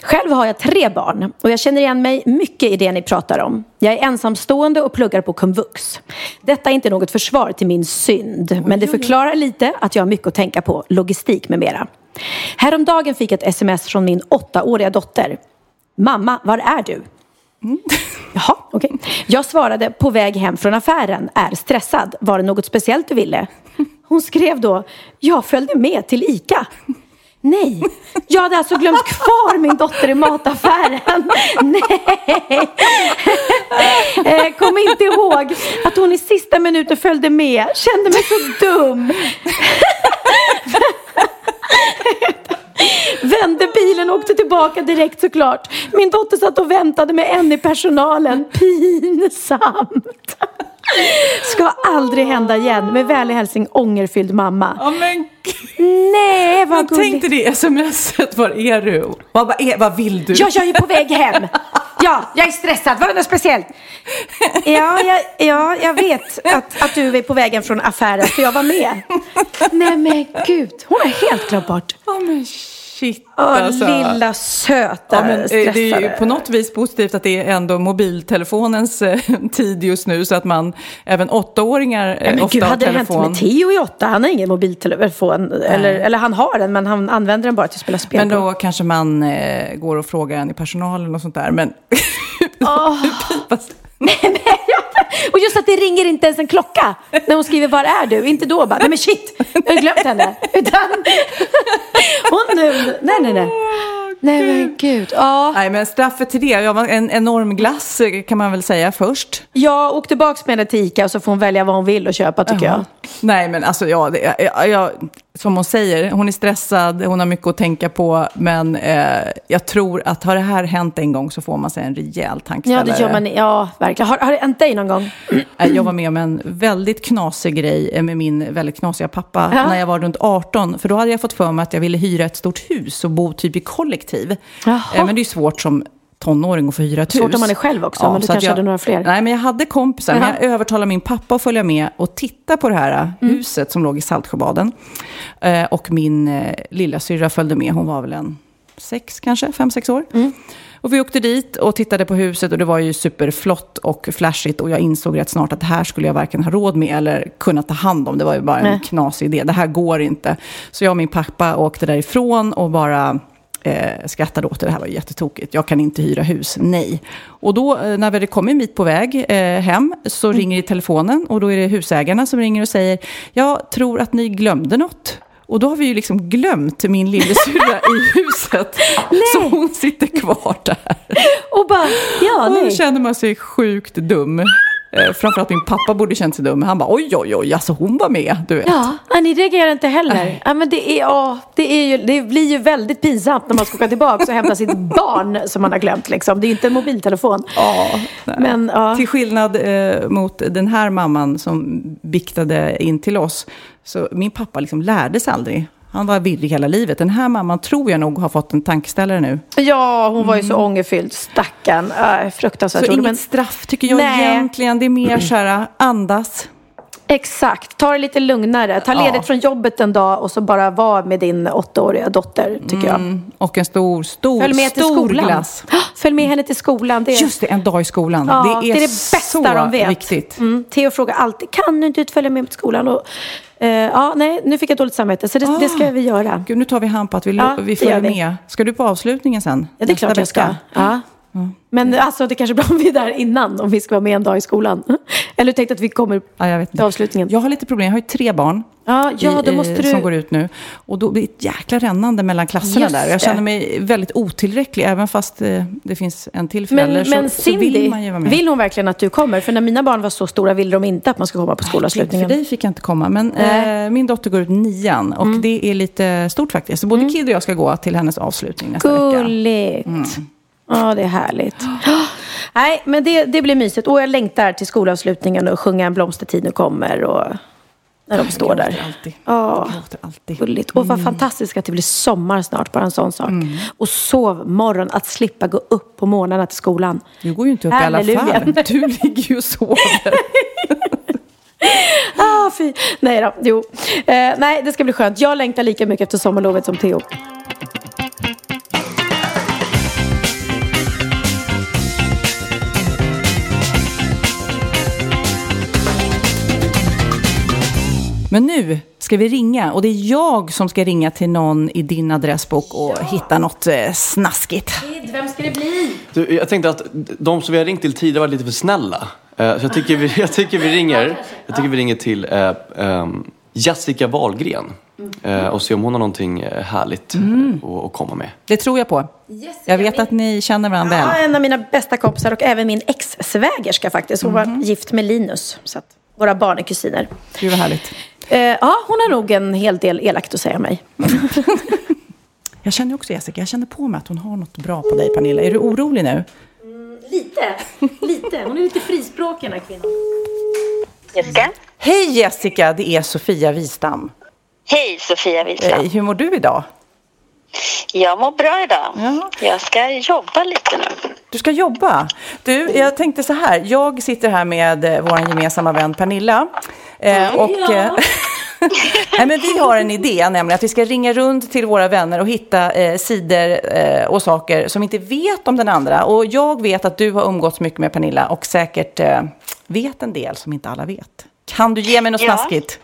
Speaker 2: Själv har jag tre barn och jag känner igen mig mycket i det ni pratar om. Jag är ensamstående och pluggar på komvux. Detta är inte något försvar till min synd, men det förklarar lite att jag har mycket att tänka på, logistik med mera. Häromdagen fick jag ett sms från min åttaåriga dotter. Mamma, var är du? Jaha, okej. Jag svarade på väg hem från affären, är stressad. Var det något speciellt du ville? Hon skrev då, jag följde med till ICA. Nej, jag hade alltså glömt kvar min dotter i mataffären. Nej. Eh, kom inte ihåg att hon i sista minuten följde med. Kände mig så dum. Vände bilen och åkte tillbaka direkt såklart. Min dotter satt och väntade med en i personalen. Pinsamt. Ska aldrig hända igen. Med vänlig hälsning ångerfylld mamma.
Speaker 1: Ja, men
Speaker 2: Nej, vad
Speaker 1: jag
Speaker 2: gulligt.
Speaker 1: tänkte det smset, var är du? Vad, vad, är, vad vill du?
Speaker 2: Ja, jag är på väg hem. Ja, jag är stressad. Var det något speciellt? Ja, jag, ja, jag vet att, att du är på vägen från affären, för jag var med. Nej, men gud. Hon har helt glömt bort.
Speaker 1: Ja, men shit
Speaker 2: Åh,
Speaker 1: alltså.
Speaker 2: lilla söta
Speaker 1: Ja, men eh, det är ju på något vis positivt att det är ändå mobiltelefonens eh, tid just nu så att man, även åttaåringar eh,
Speaker 2: Nej, men
Speaker 1: ofta
Speaker 2: gud,
Speaker 1: har
Speaker 2: hade det hänt
Speaker 1: telefon.
Speaker 2: med Theo i åtta? Han har ingen mobiltelefon. Eller, eller han har den, men han använder den bara till att spela spel
Speaker 1: Men
Speaker 2: på.
Speaker 1: då kanske man eh, går och frågar en i personalen och sånt där. Men
Speaker 2: Åh.
Speaker 1: Fast-
Speaker 2: Och just att det ringer inte ens en klocka när hon skriver var är du? Inte då bara, nej men shit, jag har glömt henne. Utan hon nu, nej nej nej. Nej men gud. Ja.
Speaker 1: Nej, men straffet till det, ja, man- en enorm glass kan man väl säga först.
Speaker 2: Jag åkte tillbaka med henne till Ica och så får hon välja vad hon vill och köpa tycker jag.
Speaker 1: Nej, men alltså, ja, det, jag, jag, som hon säger, hon är stressad, hon har mycket att tänka på, men eh, jag tror att har det här hänt en gång så får man sig en rejäl
Speaker 2: Ja,
Speaker 1: tankeställare.
Speaker 2: det gör man. Ja, verkligen. Har, har det hänt dig någon gång?
Speaker 1: Eh, Jag var med om en väldigt knasig grej eh, med min väldigt knasiga pappa
Speaker 2: Ja.
Speaker 1: när jag var runt 18. För då hade jag fått för mig att jag ville hyra ett stort hus och bo typ i kollektiv.
Speaker 2: Jaha.
Speaker 1: Eh, Men det är svårt som tonåring att få hyra ett hus.
Speaker 2: Svårt om man är själv också, men du kanske
Speaker 1: jag,
Speaker 2: hade några fler.
Speaker 1: Nej, men jag hade kompisar. Men
Speaker 2: Jaha.
Speaker 1: jag övertalade min pappa att följa med och titta på det här
Speaker 2: Mm.
Speaker 1: huset som låg i Saltsjöbaden. Eh, och min eh, lilla syrra följde med. Hon var väl en sex, kanske, fem, sex år.
Speaker 2: Mm.
Speaker 1: Och vi åkte dit och tittade på huset och det var ju superflott och flashigt och jag insåg rätt snart att det här skulle jag varken ha råd med eller kunna ta hand om. Det var ju bara en
Speaker 2: Nej.
Speaker 1: knasig idé. Det här går inte. Så jag och min pappa åkte därifrån och bara eh, skrattade åt det. Det här var jättetokigt. Jag kan inte hyra hus. Nej. Och då eh, när vi hade kommit en bit på väg eh, hem så
Speaker 2: Mm.
Speaker 1: ringer i telefonen och då är det husägarna som ringer och säger jag tror att ni glömde något. Och då har vi ju liksom glömt min lillasyrra i huset. Så hon sitter kvar där.
Speaker 2: Och bara, ja,
Speaker 1: Och då
Speaker 2: nej.
Speaker 1: känner man sig sjukt dum. Eh, framförallt min pappa borde känt sig dum. Han bara oj, oj, oj, alltså hon var med, du vet.
Speaker 2: Ja, ni reagerar inte heller. Ja, men det, är, ja, det, är ju, det blir ju väldigt pinsamt när man ska åka tillbaka och hämta sitt barn som man har glömt. Liksom. Det är inte en mobiltelefon.
Speaker 1: Ja.
Speaker 2: Men, ja.
Speaker 1: Till skillnad eh, mot den här mamman som biktade in till oss. Så min pappa liksom lärde sig aldrig. Han var virrig hela livet. Den här mamman tror jag nog har fått en tankeställare nu.
Speaker 2: Ja, hon var ju så ångerfylld, stackarn. Äh, fruktansvärt
Speaker 1: Så inget
Speaker 2: Men,
Speaker 1: straff tycker jag
Speaker 2: Nej.
Speaker 1: egentligen. Det är mer så här, andas.
Speaker 2: exakt, ta det lite lugnare. Ta
Speaker 1: Ja.
Speaker 2: ledigt från jobbet en dag och så bara vara med din åttaåriga dotter, tycker jag.
Speaker 1: Och en stor, stor,
Speaker 2: Följ med till
Speaker 1: stor
Speaker 2: skolan.
Speaker 1: glass.
Speaker 2: Följ med henne till skolan. Det är,
Speaker 1: Just det, en dag i skolan.
Speaker 2: ja,
Speaker 1: det, är
Speaker 2: det bästa
Speaker 1: så
Speaker 2: de vet.
Speaker 1: viktigt.
Speaker 2: Mm. Theo frågar alltid, kan du inte följa med till skolan? Och, eh, ja, nej, nu fick jag dåligt samvete, så det, det ska vi göra.
Speaker 1: Gud, nu tar vi hand på att vi,
Speaker 2: Ja,
Speaker 1: vi följer med. Ska du på avslutningen sen?
Speaker 2: Ja, det är klart jag ska.
Speaker 1: vecka?
Speaker 2: Ja. Men alltså, det kanske är bra om vi är där innan, om vi ska vara med en dag i skolan. Eller du tänkte att vi kommer
Speaker 1: Ja,
Speaker 2: till avslutningen?
Speaker 1: Jag har lite problem. Jag har ju tre barn.
Speaker 2: Ja, ja,
Speaker 1: i-
Speaker 2: måste
Speaker 1: i-
Speaker 2: du...
Speaker 1: Som går ut nu. Och då blir det ett jäkla rännande mellan klasserna
Speaker 2: Just
Speaker 1: där. Jag känner mig väldigt otillräcklig, även fast eh, det finns en till förälder.
Speaker 2: Men,
Speaker 1: så,
Speaker 2: men
Speaker 1: så
Speaker 2: Cindy,
Speaker 1: vill man ju vara med.
Speaker 2: vill hon verkligen att du kommer? För när mina barn var så stora ville de inte att man ska komma på
Speaker 1: För
Speaker 2: skolavslutningen.
Speaker 1: dig fick jag inte komma, men.
Speaker 2: Mm.
Speaker 1: eh, min dotter går ut nian och det är lite stort faktiskt. Så både Kid och jag ska gå till hennes avslutning nästa vecka.
Speaker 2: Gulligt.
Speaker 1: Mm.
Speaker 2: Ja, det är härligt. Nej, men det, det blir mysigt. Och jag längtar till skolavslutningen och sjunga En blomstertid nu kommer. Och när de står
Speaker 1: Jag
Speaker 2: där.
Speaker 1: gråter alltid.
Speaker 2: Ja,
Speaker 1: alltid.
Speaker 2: gulligt. Och vad fantastiskt att det blir sommar snart, bara en sån sak.
Speaker 1: Mm.
Speaker 2: Och sovmorgon, att slippa gå upp på morgnarna till skolan.
Speaker 1: Du går ju inte upp i
Speaker 2: Halleluja.
Speaker 1: alla fall. Du ligger ju och sover.
Speaker 2: Ah, fy. Nej då, jo. Eh, nej, det ska bli skönt. Jag längtar lika mycket efter sommarlovet som Theo.
Speaker 1: Men nu ska vi ringa och det är jag som ska ringa till någon i din adressbok och hitta något eh, snaskigt.
Speaker 2: Vem ska det bli?
Speaker 3: Du, jag tänkte att de som vi har ringt till tidigare var lite för snälla. Eh, Så jag tycker vi, jag tycker vi ringer, jag tycker vi ringer till eh, ehm, Jessica Wahlgren. eh, Och ser om hon har någonting härligt att, att komma med.
Speaker 1: Det tror jag på. Jag vet att ni känner varandra
Speaker 2: Ja,
Speaker 1: väl.
Speaker 2: en av mina bästa kompisar och även min ex-svägerska faktiskt. Hon var gift med Linus. Så att våra barn är kusiner.
Speaker 1: Gud vad härligt.
Speaker 2: Eh, ja, hon har nog en hel del elakt att säga om mig.
Speaker 1: Jag känner också Jessica, jag känner på mig att hon har något bra på dig Pernilla. Är du orolig nu?
Speaker 2: Lite, lite. Hon är lite frispråkig den här kvinnan.
Speaker 5: Jessica?
Speaker 1: Hej Jessica, det är Sofia Wistam.
Speaker 5: Hej Sofia Wistam.
Speaker 1: Eh, Hur mår du idag?
Speaker 5: Jag mår bra idag.
Speaker 1: Ja.
Speaker 5: Jag ska jobba lite nu.
Speaker 1: Du ska jobba. Du, jag tänkte så här. Jag sitter här med eh, vår gemensamma vän Pernilla. Eh, och, eh, Nej, men vi har en idé, nämligen att vi ska ringa runt till våra vänner och hitta eh, sidor eh, och saker som inte vet om den andra. Och jag vet att du har umgåtts mycket med Pernilla och säkert eh, vet en del som inte alla vet. Kan du ge mig något
Speaker 5: Ja.
Speaker 1: snaskigt?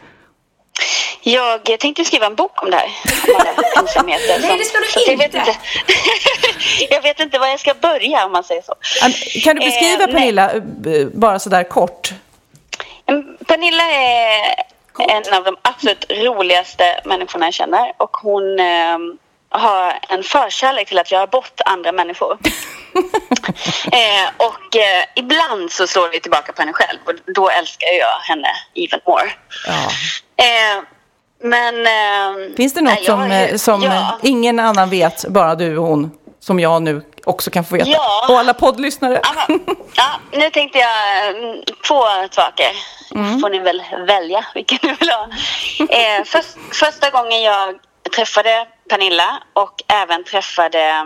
Speaker 5: Jag tänkte skriva en bok om det här. Om alla ensamheter.
Speaker 2: Nej, det ska du
Speaker 5: Så att jag vet
Speaker 2: inte.
Speaker 5: inte. jag vet inte var jag ska börja om man säger så.
Speaker 1: Kan du beskriva
Speaker 5: Eh, nej.
Speaker 1: Pernilla, eh, bara sådär kort?
Speaker 5: Mm, Pernilla är en av de absolut roligaste människorna jag känner och hon eh, har en förkärlek till att göra bort andra människor. eh, och eh, ibland så slår det tillbaka på henne själv och då älskar jag henne even more.
Speaker 1: Ja.
Speaker 5: Eh, men... Eh,
Speaker 1: Finns det något
Speaker 5: nej, jag
Speaker 1: som,
Speaker 5: ju-
Speaker 1: eh, som
Speaker 5: ja.
Speaker 1: ingen annan vet, bara du och hon, som jag nu också kan få veta?
Speaker 5: Ja.
Speaker 1: Och alla poddlyssnare.
Speaker 5: Aha. Ja, nu tänkte jag mm, två saker. får ni väl välja vilken ni vill ha. Eh, först, första gången jag träffade Pernilla och även träffade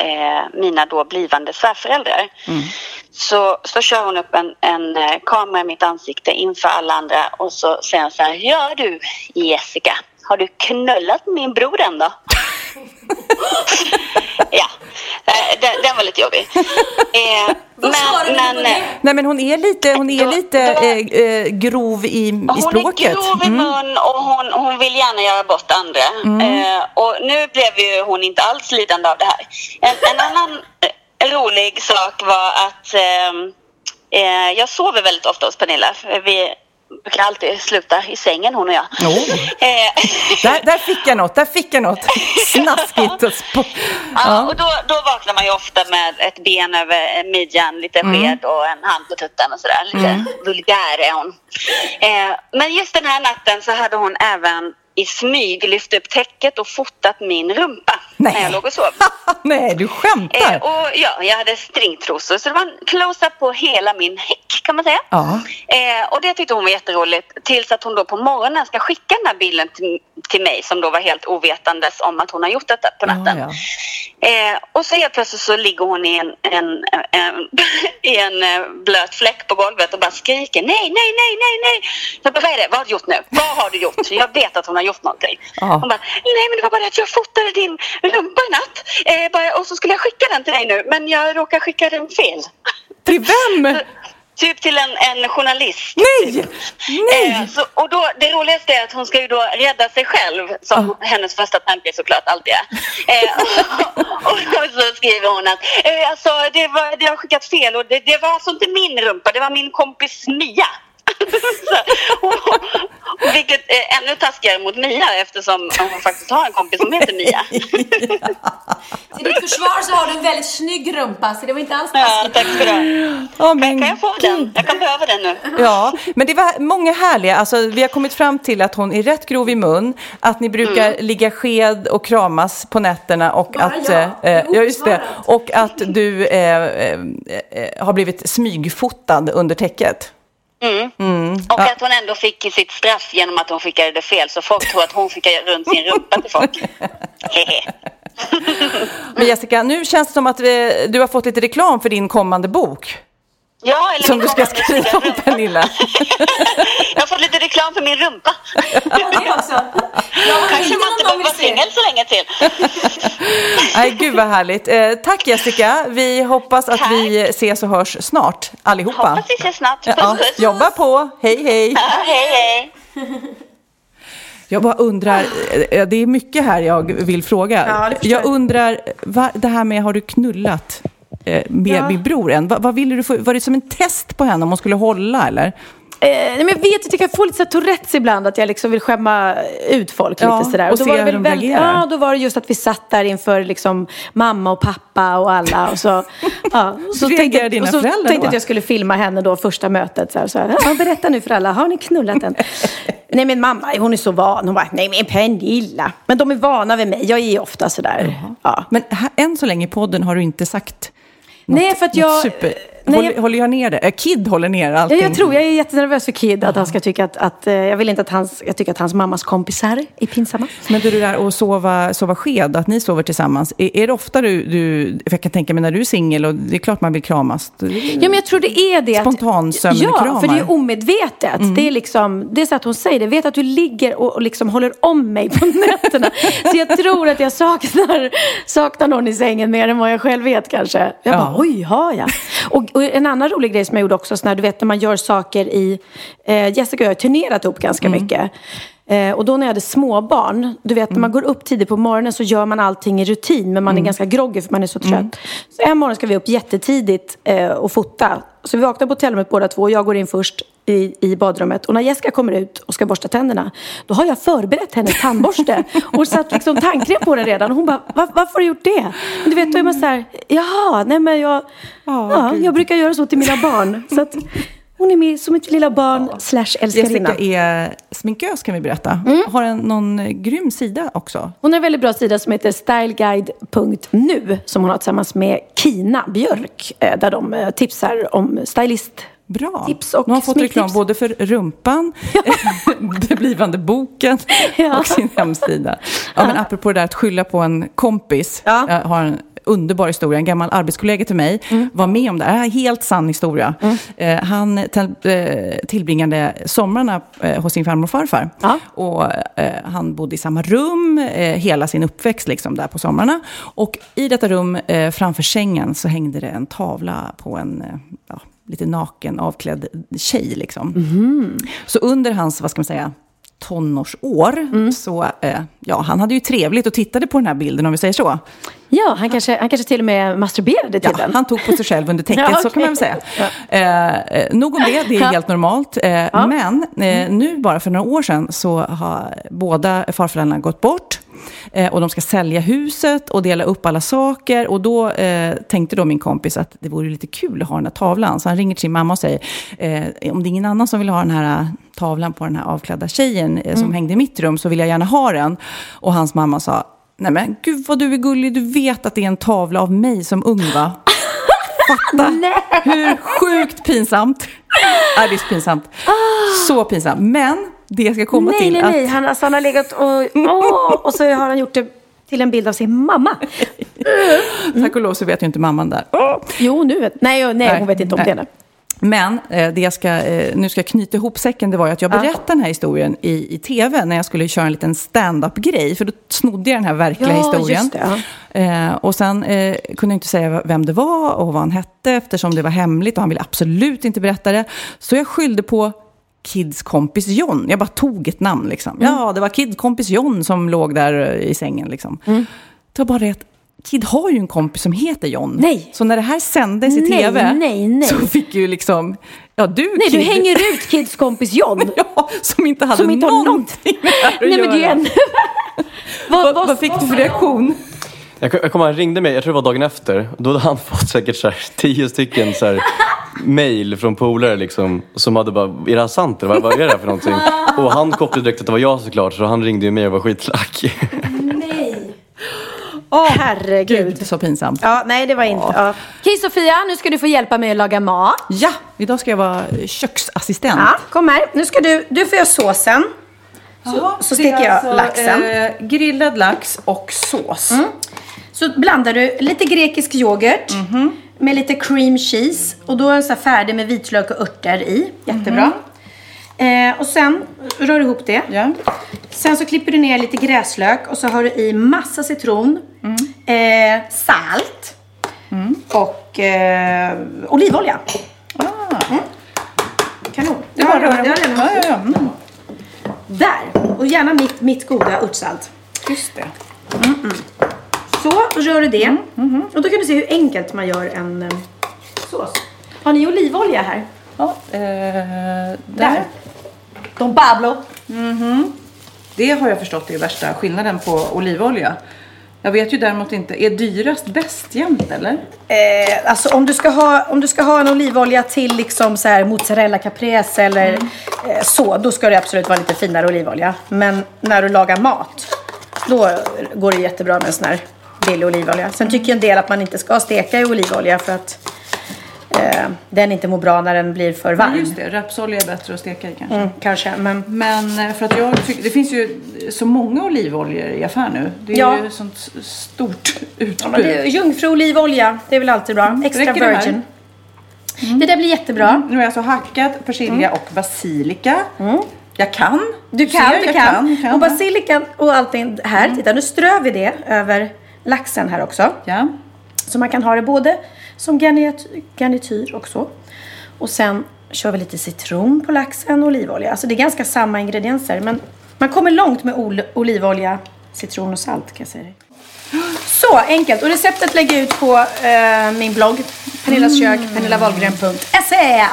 Speaker 5: eh, mina då blivande svärföräldrar så, så kör hon upp en, en eh, kamera i mitt ansikte inför alla andra och så säger hon så här. Ja du Jessica, har du knullat min bror än då? ja, eh, den, den var lite jobbig. Eh,
Speaker 4: du på det?
Speaker 1: Nej men hon är lite, hon är
Speaker 5: Då-
Speaker 1: lite
Speaker 5: då-
Speaker 1: eh, eh, grov i, i
Speaker 5: Hon
Speaker 1: språket.
Speaker 5: är grov i mun och hon, hon vill gärna göra bort andra. Eh, och nu blev ju hon inte alls lidande av det här. En, en annan eh, rolig sak var att ehm, eh, jag sover väldigt ofta hos Pernilla. Vi brukar alltid sluta i sängen hon och jag.
Speaker 1: Oh.
Speaker 5: Eh,
Speaker 1: Där, där fick jag något, där fick jag något. Snaskigt. Och sp-
Speaker 5: Ja, och då, då vaknar man ju ofta med ett ben över midjan, lite sked och en hand på tutten och sådär. Lite vulgär är hon. Eh, men just den här natten så hade hon även i smyg lyft upp täcket och fotat min rumpa
Speaker 1: Nej.
Speaker 5: när jag låg och sov.
Speaker 1: Nej, du skämtar.
Speaker 5: Eh, och ja, jag hade stringtrosor så det var en close-up på hela min häck kan man säga.
Speaker 1: Ja.
Speaker 5: Eh, och det tyckte hon var jätteroligt tills att hon då på morgonen ska skicka den här bilden till, till mig som då var helt ovetandes om att hon har gjort detta på natten.
Speaker 1: Ja,
Speaker 5: Eh, och så helt plötsligt så ligger hon i en, en, en, i en eh, blöt fläck på golvet och bara skriker nej, nej, nej, nej, nej. Jag bara, vad är det? Vad har du gjort nu? Vad har du gjort? Jag vet att hon har gjort någonting.
Speaker 1: Ja.
Speaker 5: Hon bara, nej men det var bara att jag fotade din rumpa i natt. Eh, bara, och så skulle jag skicka den till dig nu men jag råkade skicka den fel.
Speaker 1: Till vem?
Speaker 5: Typ till en, en journalist.
Speaker 1: Nej!
Speaker 5: Typ.
Speaker 1: Nej!
Speaker 5: Eh, så, och då, det roligaste är att hon ska ju då rädda sig själv, som hennes första tanke såklart alltid är. Eh, och, och så skriver hon att eh, alltså, det, var, det har skickat fel och det, det var alltså inte min rumpa, det var min kompis Mia. Vilket är ännu taskigare mot Mia eftersom hon faktiskt har en kompis som heter Mia.
Speaker 4: Till ditt försvar så har du en väldigt snygg rumpa så det var inte alls
Speaker 5: ja,
Speaker 4: taskigt.
Speaker 5: tack ska du ha.
Speaker 1: Åh, men
Speaker 5: Kan jag få den? Jag kan behöva den nu.
Speaker 1: Ja, men det var många härliga, alltså vi har kommit fram till att hon är rätt grov i mun, att ni brukar ligga sked och kramas på nätterna och
Speaker 4: Bara
Speaker 1: att,
Speaker 4: jag.
Speaker 1: eh,
Speaker 4: Det
Speaker 1: ja just det, och att du eh, eh, eh, har blivit smygfotad under täcket.
Speaker 5: Och att hon ändå fick sitt straff genom att hon skickade det fel. Så folk tror att hon skickade runt sin rumpa till folk.
Speaker 1: Men Jessica, nu känns det som att vi, du har fått lite reklam för din kommande bok.
Speaker 5: Ja, eller
Speaker 1: Som du ska skriva om. Pernilla.
Speaker 5: Jag har fått lite reklam för min rumpa.
Speaker 4: Det också. Jag har
Speaker 5: Kanske man inte behöver vara singel så länge till.
Speaker 1: Nej, gud vad härligt. Eh, tack Jessica. Vi hoppas att
Speaker 5: Tack.
Speaker 1: vi ses och hörs snart allihopa.
Speaker 5: Hoppas vi ses snart. Puss,
Speaker 1: Ja,
Speaker 5: puss.
Speaker 1: jobba på. Hej, hej.
Speaker 5: Ja, hej, hej.
Speaker 1: Jag bara undrar, eh, det är mycket här jag vill fråga.
Speaker 2: Ja,
Speaker 1: jag. undrar, va, det här med har du knullat eh, med
Speaker 2: Ja.
Speaker 1: min bror än? Va, vad ville du få, var det som en test på henne om hon skulle hålla eller?
Speaker 2: Eh, men jag vet att jag kan få lite så Tourettes ibland, att jag liksom vill skämma ut folk
Speaker 1: Ja,
Speaker 2: lite sådär.
Speaker 1: och
Speaker 2: då
Speaker 1: se
Speaker 2: var det
Speaker 1: hur de
Speaker 2: väldigt-. Ja, då var det just att vi satt där inför liksom mamma och pappa och alla. Och så, ja, så tänkte,
Speaker 1: dina
Speaker 2: och så
Speaker 1: föräldrar
Speaker 2: tänkte
Speaker 1: då?
Speaker 2: att jag skulle filma henne då första mötet. Så här, så här, ja, berätta nu för alla, har ni knullat än? nej men mamma, hon är så van. Hon bara, nej men Pernilla. Men de är vana vid mig, jag är ofta sådär. Ja.
Speaker 1: Men här, än så länge i podden har du inte sagt något,
Speaker 2: Nej, för att jag-
Speaker 1: super...
Speaker 2: nej,
Speaker 1: håller,
Speaker 2: jag-
Speaker 1: håller jag ner det? Eh, Kid håller ner allting.
Speaker 2: jag tror, jag är jättenervös för Kid, att han ska tycka att, att eh, jag vill inte att hans, jag tycker att hans mammas kompisar är pinsamma.
Speaker 1: Men du, det där att sova, sova sked, att ni sover tillsammans. Är, är det ofta du, du, för jag kan tänka mig när du är singel och det är klart man vill kramas.
Speaker 2: Ja, men jag tror det är det. att-
Speaker 1: Spontansömnkramar.
Speaker 2: Ja, för det är omedvetet. Det är liksom, det är så att hon säger det. Jag vet att du ligger och, och liksom håller om mig på nätterna. så jag tror att jag saknar, saknar någon i sängen mer än vad jag själv vet kanske. Jag bara,
Speaker 1: Ja.
Speaker 2: oj, har jag? Och, och en annan rolig grej som jag gjorde också, så när du vet när man gör saker i... Eh, Jessica och jag har turnerat ihop ganska mycket. Eh, och då när jag hade småbarn, du vet när man går upp tidigt på morgonen så gör man allting i rutin men man är ganska groggy för man är så trött. Så en morgon ska vi upp jättetidigt eh, och fota. Så vi vaknar på hotellrummet båda två och jag går in först i, i badrummet. Och när Jessica kommer ut och ska borsta tänderna, då har jag förberett hennes tandborste och satt liksom tandkräm på den redan. Och hon bara, "Va- varför har du gjort det? Men du vet, då är man så här, jaha, nej men jag, ja, jag brukar göra så till mina barn. Så att hon är med som ett lilla barn slash älskarinna.
Speaker 1: Jessica är sminkös kan vi berätta. Har en, någon grym sida också.
Speaker 2: Hon har en väldigt bra sida som heter styleguide.nu som hon har tillsammans med Kina Björk. eh, Där de eh, tipsar om stylist.
Speaker 1: Bra.
Speaker 2: Tips och
Speaker 1: Nu har hon fått
Speaker 2: sminktips.
Speaker 1: reklam både för rumpan, den blivande boken
Speaker 2: Ja.
Speaker 1: och sin hemsida. Ja, men apropå det där att skylla på en kompis.
Speaker 2: Ja.
Speaker 1: Jag har en underbar historia. En gammal arbetskollega till mig var med om det här. Helt sann historia. Eh, han eh, tillbringade somrarna eh, hos sin farmor och farfar. Och, eh, han bodde i samma rum eh, hela sin uppväxt liksom, där på somrarna. Och i detta rum eh, framför sängen så hängde det en tavla på en eh, ja, lite naken, avklädd tjej. Liksom. Så under hans, vad ska man säga, tonårsår, så eh, ja, han hade ju trevligt och tittade på den här bilden om vi säger så.
Speaker 2: Ja, han kanske, han kanske till och med masturberade till
Speaker 1: Ja,
Speaker 2: den.
Speaker 1: han tog på sig själv under täcket,
Speaker 2: Ja,
Speaker 1: så kan man väl säga. Eh, eh, nog om det, det är helt normalt. Eh, Men eh, nu, bara för några år sedan, så har båda farföräldrarna gått bort. Eh, och de ska sälja huset och dela upp alla saker. Och då eh, tänkte då min kompis att det vore lite kul att ha den här tavlan. Så han ringer till sin mamma och säger, eh, om det är ingen annan som vill ha den här eh, tavlan på den här avklädda tjejen eh, som hängde i mitt rum, så vill jag gärna ha den. Och hans mamma sa, nej men gud vad du är gullig, du vet att det är en tavla av mig som ung va? Fatta hur sjukt pinsamt. Ja, det är så pinsamt. Så pinsamt. Men det jag ska komma
Speaker 2: nej,
Speaker 1: till
Speaker 2: nej,
Speaker 1: att...
Speaker 2: nej. Han, alltså, han har legat och... Åh, och så har han gjort det till en bild av sin mamma.
Speaker 1: Tack och lov så vet ju inte mamman där.
Speaker 2: Jo, nu vet Nej, nej, hon vet inte om
Speaker 1: nej.
Speaker 2: det.
Speaker 1: Men eh, det jag ska, eh, nu ska jag knyta ihop säcken, det var ju att jag
Speaker 2: Ja.
Speaker 1: berättade den här historien i, i tv när jag skulle köra en liten stand-up-grej. För då snodde jag den här verkliga
Speaker 2: Ja,
Speaker 1: historien.
Speaker 2: det,
Speaker 1: eh, och sen eh, kunde jag inte säga vem det var och vad han hette eftersom det var hemligt och han ville absolut inte berätta det. Så jag skyllde på Kids kompis John. Jag bara tog ett namn liksom.
Speaker 2: Mm.
Speaker 1: Ja, det var Kids kompis John som låg där i sängen liksom. Det var bara det att Kid har ju en kompis som heter John.
Speaker 2: Nej.
Speaker 1: Så när det här sändes i
Speaker 2: Nej,
Speaker 1: tv
Speaker 2: nej, nej.
Speaker 1: så fick ju liksom, ja du
Speaker 2: Nej, du
Speaker 1: Kid,
Speaker 2: hänger ut Kids kompis John.
Speaker 1: ja, som inte hade
Speaker 2: Som inte har
Speaker 1: någonting med det här att
Speaker 2: Nej, men det är
Speaker 1: göra.
Speaker 2: en...
Speaker 1: vad, vad, fick du för reaktion?
Speaker 3: Jag, jag kommer han ringde mig, jag tror det var dagen efter. Då hade han fått säkert så här, tio stycken så här, mail från polare liksom, som hade bara, är det här sant eller vad, vad är det här för någonting? Och han kopplade direkt att det var jag såklart, så han ringde ju mig och var skitlack.
Speaker 2: Nej. Åh, herregud.
Speaker 1: Gud, så pinsamt.
Speaker 2: Ja, nej, det var inte... Ja. Okej, Sofia, nu ska du få hjälpa mig att laga mat.
Speaker 1: Ja, idag ska jag vara köksassistent.
Speaker 2: Ja, kom här. Nu ska du... Du får göra såsen. Så, så steker jag laxen.
Speaker 1: Eh, grillad lax och sås.
Speaker 2: Så blandar du lite grekisk yoghurt med lite cream cheese. Och då är den så färdig med vitlök och örter i. Jättebra. Eh, och sen rör du ihop det.
Speaker 1: Ja.
Speaker 2: Sen så klipper du ner lite gräslök och så har du i massa citron, eh, salt och eh, olivolja. Mm. Kanon. Det var
Speaker 1: ja,
Speaker 2: det.
Speaker 1: ja, ja, ja. Mm.
Speaker 2: Där. Och gärna mitt, mitt goda örtsalt.
Speaker 1: Just det.
Speaker 2: Så rör du det. Och då kan du se hur enkelt man gör en eh, sås. Har ni olivolja här?
Speaker 1: Ja, eh, där.
Speaker 2: Där. Don Pablo.
Speaker 1: Det har jag förstått är värsta skillnaden på olivolja. Jag vet ju däremot inte, är dyrast bäst jämt eller?
Speaker 2: Eh, alltså om du, ska ha, om du ska ha en olivolja till liksom så här mozzarella caprese eller eh, så, då ska det absolut vara lite finare olivolja. Men när du lagar mat, då går det jättebra med en sån här billig olivolja. Sen tycker en del att man inte ska steka i olivolja för att eh, den inte mår bra när den blir för varm.
Speaker 1: Ja, just det, rapsolja är bättre att steka i kanske.
Speaker 2: Mm, kanske, men
Speaker 1: Men eh, för att jag tycker, det finns ju så många olivoljor i affär nu. Det är
Speaker 2: Ja.
Speaker 1: ju sånt stort utbud.
Speaker 2: Ja, men det är jungfruolivolja, det är väl alltid bra. Extra
Speaker 1: Räcker det
Speaker 2: virgin. Det där blir jättebra.
Speaker 1: Nu har jag alltså hackat persilja och basilika. Jag kan.
Speaker 2: Du kan,
Speaker 1: ser,
Speaker 2: du kan.
Speaker 1: kan.
Speaker 2: Och basilikan och allting här, titta nu strör vi det över laxen här också.
Speaker 1: Ja.
Speaker 2: Så man kan ha det både som garnityr, och så. Och sen kör vi lite citron på laxen och olivolja. Alltså det är ganska samma ingredienser. Men man kommer långt med ol- olivolja, citron och salt kan jag säga dig. Så enkelt. Och receptet lägger jag ut på eh, min blogg. Pernillas kök, pernillawahlgren.se.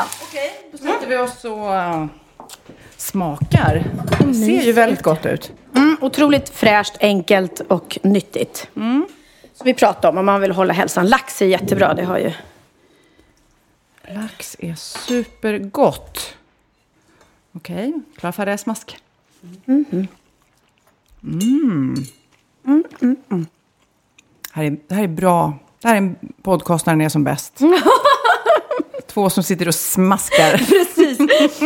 Speaker 1: Då sätter vi oss och uh, smakar. Det ser ju väldigt gott ut.
Speaker 2: Mm, otroligt fräscht, enkelt och nyttigt. Som vi pratade om, om man vill hålla hälsan. Lax är jättebra, det har ju...
Speaker 1: Lax är supergott. Okej, klar färdig smask. Mm. Här är, det här är bra. Det här är en podcast när den är som bäst. Två som sitter och smaskar.
Speaker 2: Precis.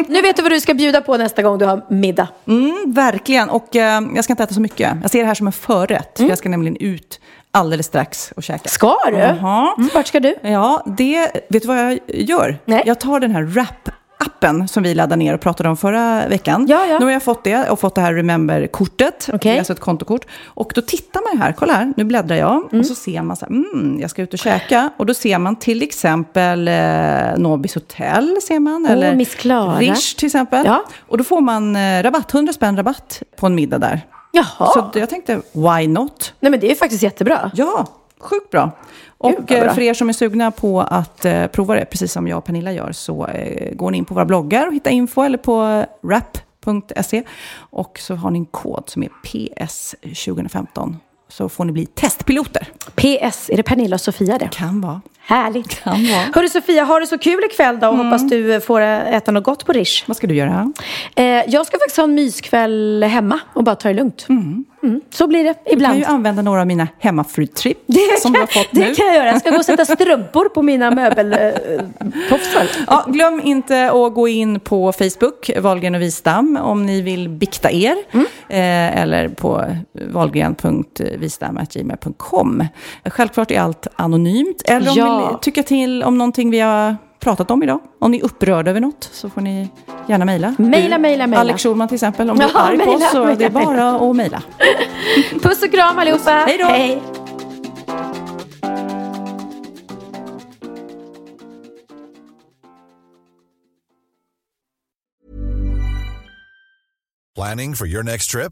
Speaker 2: Nu vet du vad du ska bjuda på nästa gång du har middag.
Speaker 1: Mm, verkligen. Och eh, jag ska inte äta så mycket. Jag ser det här som en förrätt. För jag ska nämligen ut alldeles strax och käka.
Speaker 2: Ska du?
Speaker 1: Jaha.
Speaker 2: Mm, vart ska du?
Speaker 1: Ja, det, vet du vad jag gör?
Speaker 2: Nej.
Speaker 1: Jag tar den här Wrap-appen som vi laddade ner och pratade om förra veckan.
Speaker 2: Ja, ja.
Speaker 1: Nu har jag fått det och fått det här Remember-kortet. Är Alltså ett kontokort. Och då tittar man ju här, kolla här, nu bläddrar jag. Och så ser man så här, mm, jag ska ut och käka. Och då ser man till exempel eh, Nobis Hotel, ser man.
Speaker 2: Åh,
Speaker 1: eller
Speaker 2: Miss Clara.
Speaker 1: Rish till exempel.
Speaker 2: Ja.
Speaker 1: Och då får man eh, rabatt, 100 spänn rabatt på en middag där.
Speaker 2: Jaha.
Speaker 1: Så jag tänkte, why not?
Speaker 2: Nej men det är faktiskt jättebra.
Speaker 1: Ja, sjukt bra. Och eh, för er som är sugna på att eh, prova det, precis som jag och Pernilla gör, så eh, går ni in på våra bloggar och hittar info eller på rap.se. Och så har ni en kod som är PS 2015. Så får ni bli testpiloter.
Speaker 2: PS, är det Pernilla och Sofia det?
Speaker 1: Kan vara.
Speaker 2: Härligt. Hörru Sofia, har det så kul ikväll då och hoppas du får äta något gott på Rish.
Speaker 1: Vad ska du göra?
Speaker 2: Eh, jag ska faktiskt ha en myskväll hemma och bara ta det lugnt. Mm. Så blir det
Speaker 1: Du kan
Speaker 2: ibland.
Speaker 1: ju använda några av mina hemmafrutrip
Speaker 2: Det,
Speaker 1: som du har fått
Speaker 2: det
Speaker 1: nu.
Speaker 2: kan jag göra. Jag ska gå och sätta strumpor på mina möbeltofsar.
Speaker 1: Ja, glöm inte att gå in på Facebook, Wahlgren och Wistam, om ni vill bikta er.
Speaker 2: Mm.
Speaker 1: Eh, eller på wahlgren.wistam.gmail.com. Självklart är allt anonymt. Eller om
Speaker 2: Ja.
Speaker 1: Vill tycka till om någonting vi har pratat om idag. Om ni är upprörda över något så får ni gärna mejla.
Speaker 2: Mejla, mejla, mejla.
Speaker 1: Alex Schulman till exempel, om du är
Speaker 2: Ja,
Speaker 1: arg på oss så
Speaker 2: mejla,
Speaker 1: det är bara att mejla.
Speaker 2: Puss och kram allihopa.
Speaker 1: Hej då.
Speaker 2: Hej.
Speaker 6: Planning for your next trip?